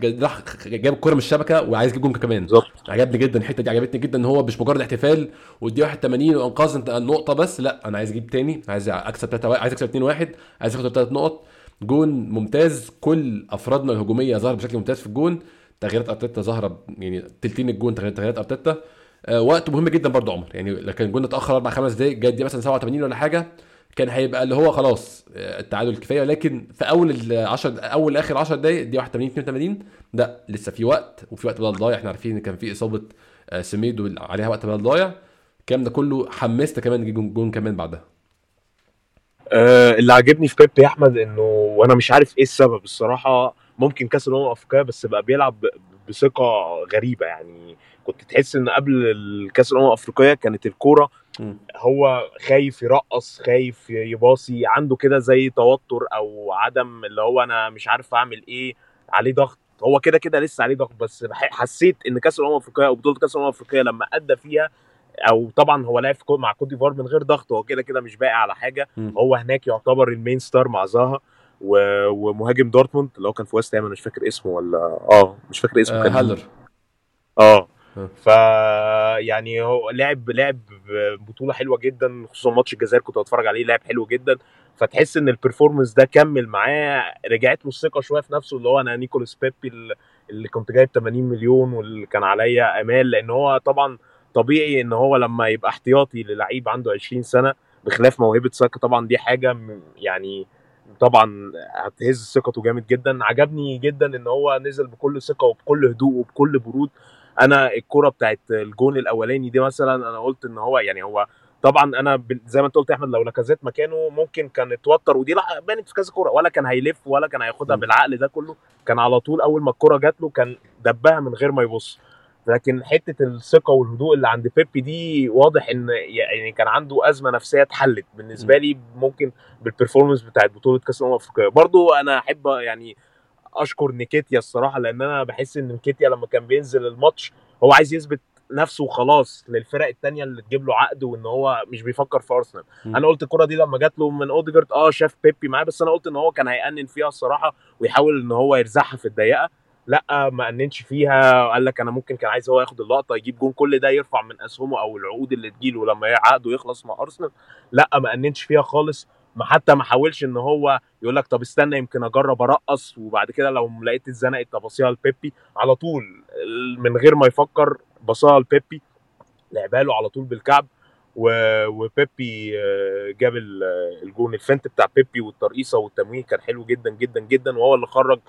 جاب الكوره من الشبكة وعايز يجيب جون كمان. بالظبط. عجبني جدا الحتة دي عجبتني جدا إن هو مش مجرد احتفال ودي 81 وانقاذ النقطه بس لا أنا عايز أجيب تاني عايز أكسب 3 عايز أكسب 2 1 عايز أخد 3 نقط. جون ممتاز. كل أفرادنا الهجومية ظهر بشكل ممتاز في الجون. تغييرات أرتيتا ظاهره يعني تلتين الجون تغييرات أرتيتا. آه وقت مهم جدا برضه عمر. يعني لو كان الجون اتأخر أربع خمس دقائق جت دي مثلا 87 ولا حاجة كان هيبقى اللي هو خلاص آه، التعادل كفايه ولكن في أول ال 10 أول آخر 10 دقائق دي 81 82 لا لسه في وقت وفي وقت بدل ضايع. إحنا عارفين إن كان في إصابة آه، سميدو عليها وقت بدل ضايع. الكلام ده كله حمست كمان جون, جون كمان بعدها. آه اللي عاجبني في بيب يا أحمد إنه وأنا مش عارف إيه السبب الصراحة ممكن كاس الأمم الافريقيه بس بقى بيلعب بثقة غريبة يعني كنت تحس إن قبل الكاس الأمم الأفريقية كانت الكورة. هو خايف يرقص خايف يباصي عنده كده زي توتر أو عدم اللي هو أنا مش عارف أعمل إيه عليه ضغط هو كده كده لسه عليه ضغط بس حسيت إن كاس الأمم الأفريقية أو بطولة كاس الأمم الأفريقية لما أدى فيها أو طبعا هو لعب مع كوت ديفوار من غير ضغط هو كده كده مش باقي على حاجة. مم. هو هناك يعتبر ال main star مع زاها و- ومهاجم دورتموند اللي هو كان في ويست هام أنا مش فاكر اسمه ولا آه مش فاكر اسمه آه كان هالر. آه. آه. ف يعني هو لعب لعب بطولة حلوة جدا خصوصا ماتش الجزائر كنت بتفرج عليه لعب حلو جدا. فتحس إن ال performance ده كمل معاه رجعت له الثقة شوية في نفسه اللي هو أنا نيكولاس بيبي اللي- اللي كنت جايب 80 مليون واللي كان عليا أمال لأن هو طبعا طبيعي إن هو لما يبقى احتياطي للعيب عنده 20 سنة بخلاف موهبة ساكا طبعا دي حاجة يعني طبعا هتهز ثقته جامد جدا. عجبني جدا إن هو نزل بكل ثقة وبكل هدوء وبكل برود. أنا الكرة بتاعت الجون الأولاني دي مثلا أنا قلت إن هو يعني هو طبعا أنا زي ما أنت قلت يا أحمد لو لاكازيت مكانه ممكن كان اتوتر ودي لأ بانت في كذا كورة ولا كان هيلف ولا كان هياخدها. بالعقل ده كله. كان على طول أول ما الكورة جات له كان دبها من غير ما يبص. لكن حتة الثقة والهدوء اللي عند بيبي دي واضح إن يعني كان عنده أزمة نفسية اتحلت. بالنسبة لي ممكن بال performance بتاعت بطولة كأس الأمم الأفريقية. برضو أنا أحب يعني أشكر انكاتيا الصراحة لأن أنا بحس إن انكاتيا لما كان بينزل الماتش هو عايز يثبت نفسه وخلاص للفرق التانية اللي تجيب له عقد وإن هو مش بيفكر في أرسنال. أنا قلت الكرة دي لما جات له من أوديجارد آه شاف بيبي معاه بس أنا قلت إن هو كان هيأنن فيها الصراحة ويحاول إن هو يرزعها في الضيقة. لأ ما أننش فيها. قال لك أنا ممكن كان عايز هو ياخد اللقطة يجيب جون كل ده يرفع من أسهمه أو العقود اللي تجيله لما عقده يخلص مع أرسنال. لأ ما أننش فيها خالص. ما حتى ما حاولش إن هو يقول لك طب استنى يمكن أجرب أرقص وبعد كده لو لقيت اتزنقت طب ابصيها لبيبي. على طول من غير ما يفكر بصاها لبيبي. لعبها له على طول بالكعب وبيبي آه، جاب ال- الجون الفنت بتاع بيبي والترقيصة والتمويه كان حلو جدا جدا جدا وهو اللي خرج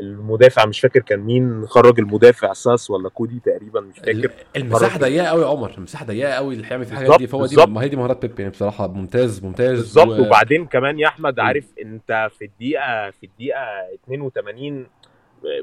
المدافع مش فاكر كان مين خرج المدافع ساس ولا كودي تقريبا مش فاكر المساحة. ضيقة قوي يا عمر المساحة ضيقة قوي اللي هيعمل في الحاجات دي فهو دي. ما هي دي مهارات بيبي يعني بصراحة ممتاز ممتاز بالظبط و- وبعدين كمان يا أحمد. عارف أنت في الدقيقة في الدقيقة 82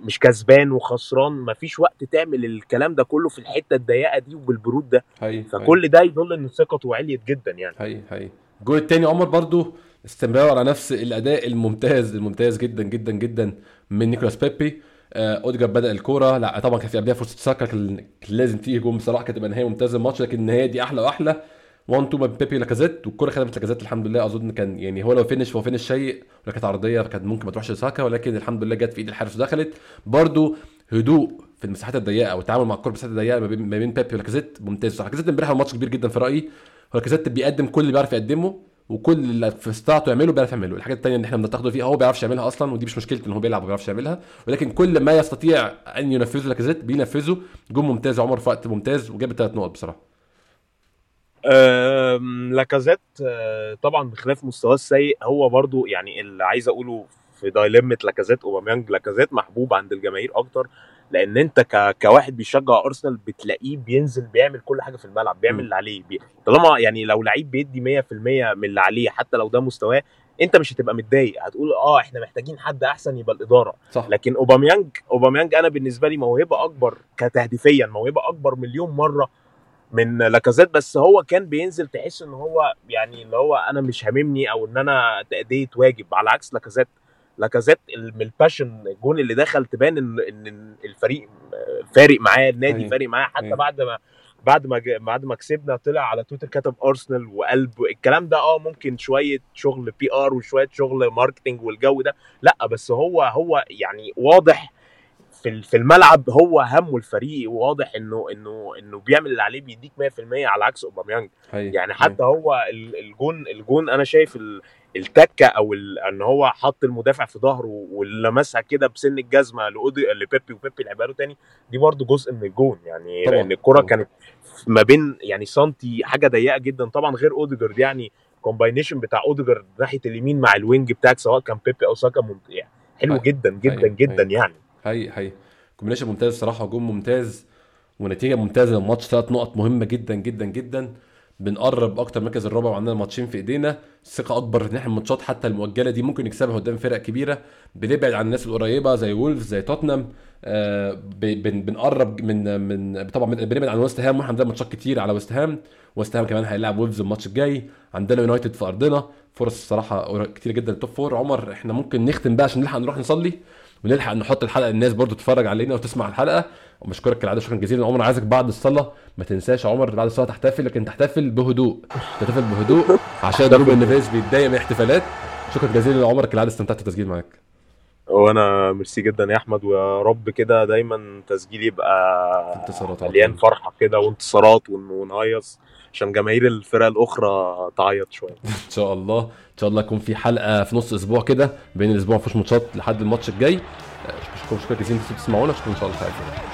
مش كسبان وخسران مفيش وقت تعمل الكلام ده كله في الحتة الضيقة دي وبالبرود ده هي فكل ده يدل إن ثقته عليت جدا يعني هي هي الجول التاني عمر برضو استمرار على نفس الأداء الممتاز الممتاز جدا جدا جدا من نيكولاس بيبي. آه، أوديجار بدأ الكورة. لا طبعا كان في قبلها فرصة ساكا كان لازم تيجي جول بصراحة كانت تبقى نهاية ممتازة. الماتش لكن النهاية دي أحلى وأحلى. 1 2 ما بين بيبي ولاكازيت والكورة خدمت لاكازيت الحمد لله. أظن كان يعني هو لو finish فهو finish سيء ولا كانت عرضية كانت ممكن ما تروحش لساكا ولكن الحمد لله جت في إيد الحارس ودخلت. برضو هدوء في المساحات الضيقة والتعامل مع الكورة في المساحات الضيقة ما بين بيبي ولاكازيت ممتاز بصراحة. لاكازيت امبارح ماتش كبير جدا في رأيي. لاكازيت بيقدم كل اللي بيعرف يقدمه. وكل اللي في استطاعته يعمله بيعرف يعمله. الحاجات التانية اللي إحنا بنتاخده فيها هو ما بيعرفش يعملها أصلا ودي مش مشكلته إن هو بيلعب ما بيعرفش يعملها. ولكن كل ما يستطيع أن ينفذه لاكازيت بينفذه. جون ممتاز عمر في وقت ممتاز وجاب الثلاث نقط بصراحة. لاكازيت أه، طبعا بخلاف مستواه السيء هو برضو يعني اللي عايز أقوله في dilemma لاكازيت أوباميانج. لاكازيت محبوب عند الجماهير أكتر. لأن انت ك... كواحد بيشجع ارسنال بتلاقيه بينزل بيعمل كل حاجة في الملعب بيعمل. اللي عليه بي... طالما يعني لو لعيب بيدي 100% من اللي عليه حتى لو ده مستواه انت مش هتبقى متضايق هتقول آه إحنا محتاجين حد أحسن يبقى الإدارة. صح. لكن أوباميانج أوباميانج أنا بالنسبة لي موهبة أكبر كتهديفيا موهبة أكبر مليون مرة من لاكازيت بس هو كان بينزل تحس إن هو يعني اللي هو أنا مش هاممني أو إن أنا تأدية واجب على عكس لاكازيت. لاكازيت من ال passion الجون اللي دخل تبان ان إن الفريق فارق معاه النادي أيوة. فارق معاه حتى أيوة. بعد ما بعد ما بعد ما كسبنا طلع على تويتر كتب ارسنال وقلب الكلام ده آه ممكن شوية شغل PR وشوية شغل marketing والجو ده لأ بس هو هو يعني واضح في في الملعب هو همه الفريق واضح إنه إنه إنه بيعمل اللي عليه بيديك 100% على عكس أوباميانج هي يعني حتى هو ال- الجون الجون أنا شايف ال- التكة أو إن هو حط المدافع في ظهره ولمسها كده بسن الجزمة لأودي لبيبي وبيبي لعبها له تاني دي برضو جزء من الجون يعني طبعاً، لأن الكرة. كانت ما بين يعني سنتي حاجة ضيقة جدا طبعا غير أوديجارد يعني combination بتاع أوديجارد ناحية اليمين مع ال wing بتاعك سواء كان بيبي أو ساكا يعني حلو أيوة. جدا جدا أيوة. جدا أيوة. يعني هي هي combination ممتاز الصراحه جون ممتاز ونتيجة ممتازة للماتش ثلاث نقط مهمة جدا جدا جدا. بنقرب أكتر مركز الرابع وعندنا ماتشين في إيدينا. ثقة أكبر ان إحنا الماتشات حتى المؤجلة دي ممكن نكسبها قدام فرق كبيرة. بنبعد عن الناس القريبة زي وولفز زي توتنهام. آه بنقرب من من طبعا بن- بنبعد عن ويست هام وإحنا عندنا ماتشات كتير على ويست هام. ويست هام كمان هيلاعب وولفز الماتش الجاي. عندنا يونايتد في أرضنا. فرص الصراحه كتير جدا ال top four عمر إحنا ممكن نختم بقى عشان نلحق نروح نصلي. ونلحق نحط الحلقة الناس برضو تتفرج علينا وتسمع الحلقة. وبشكرك كالعاده شكرا جزيلا. عمر عايزك بعد الصلاة ما تنساش عمر بعد الصلاة تحتفل لكن تحتفل بهدوء. تحتفل بهدوء عشان روبن نيفيز بيتضايق من الاحتفالات شكرا جزيلا عمر كالعادة استمتعت بالتسجيل معاك. وأنا ميرسي جدا يا أحمد ويا رب كده دايما تسجيل يبقى انتصارات مليان. فرحة كده وانتصارات ون- ونهيص عشان جماهير الفرق الأخرى تعيط شوية. [LAUGHS] إن شاء الله. إن شاء الله يكون في حلقة في نص أسبوع كده بين الأسبوع مفيش ماتشات لحد الماتش الجاي أه، شكرا جزيلا أنتوا بتسمعونا شكرا إن شاء الله في الجاية.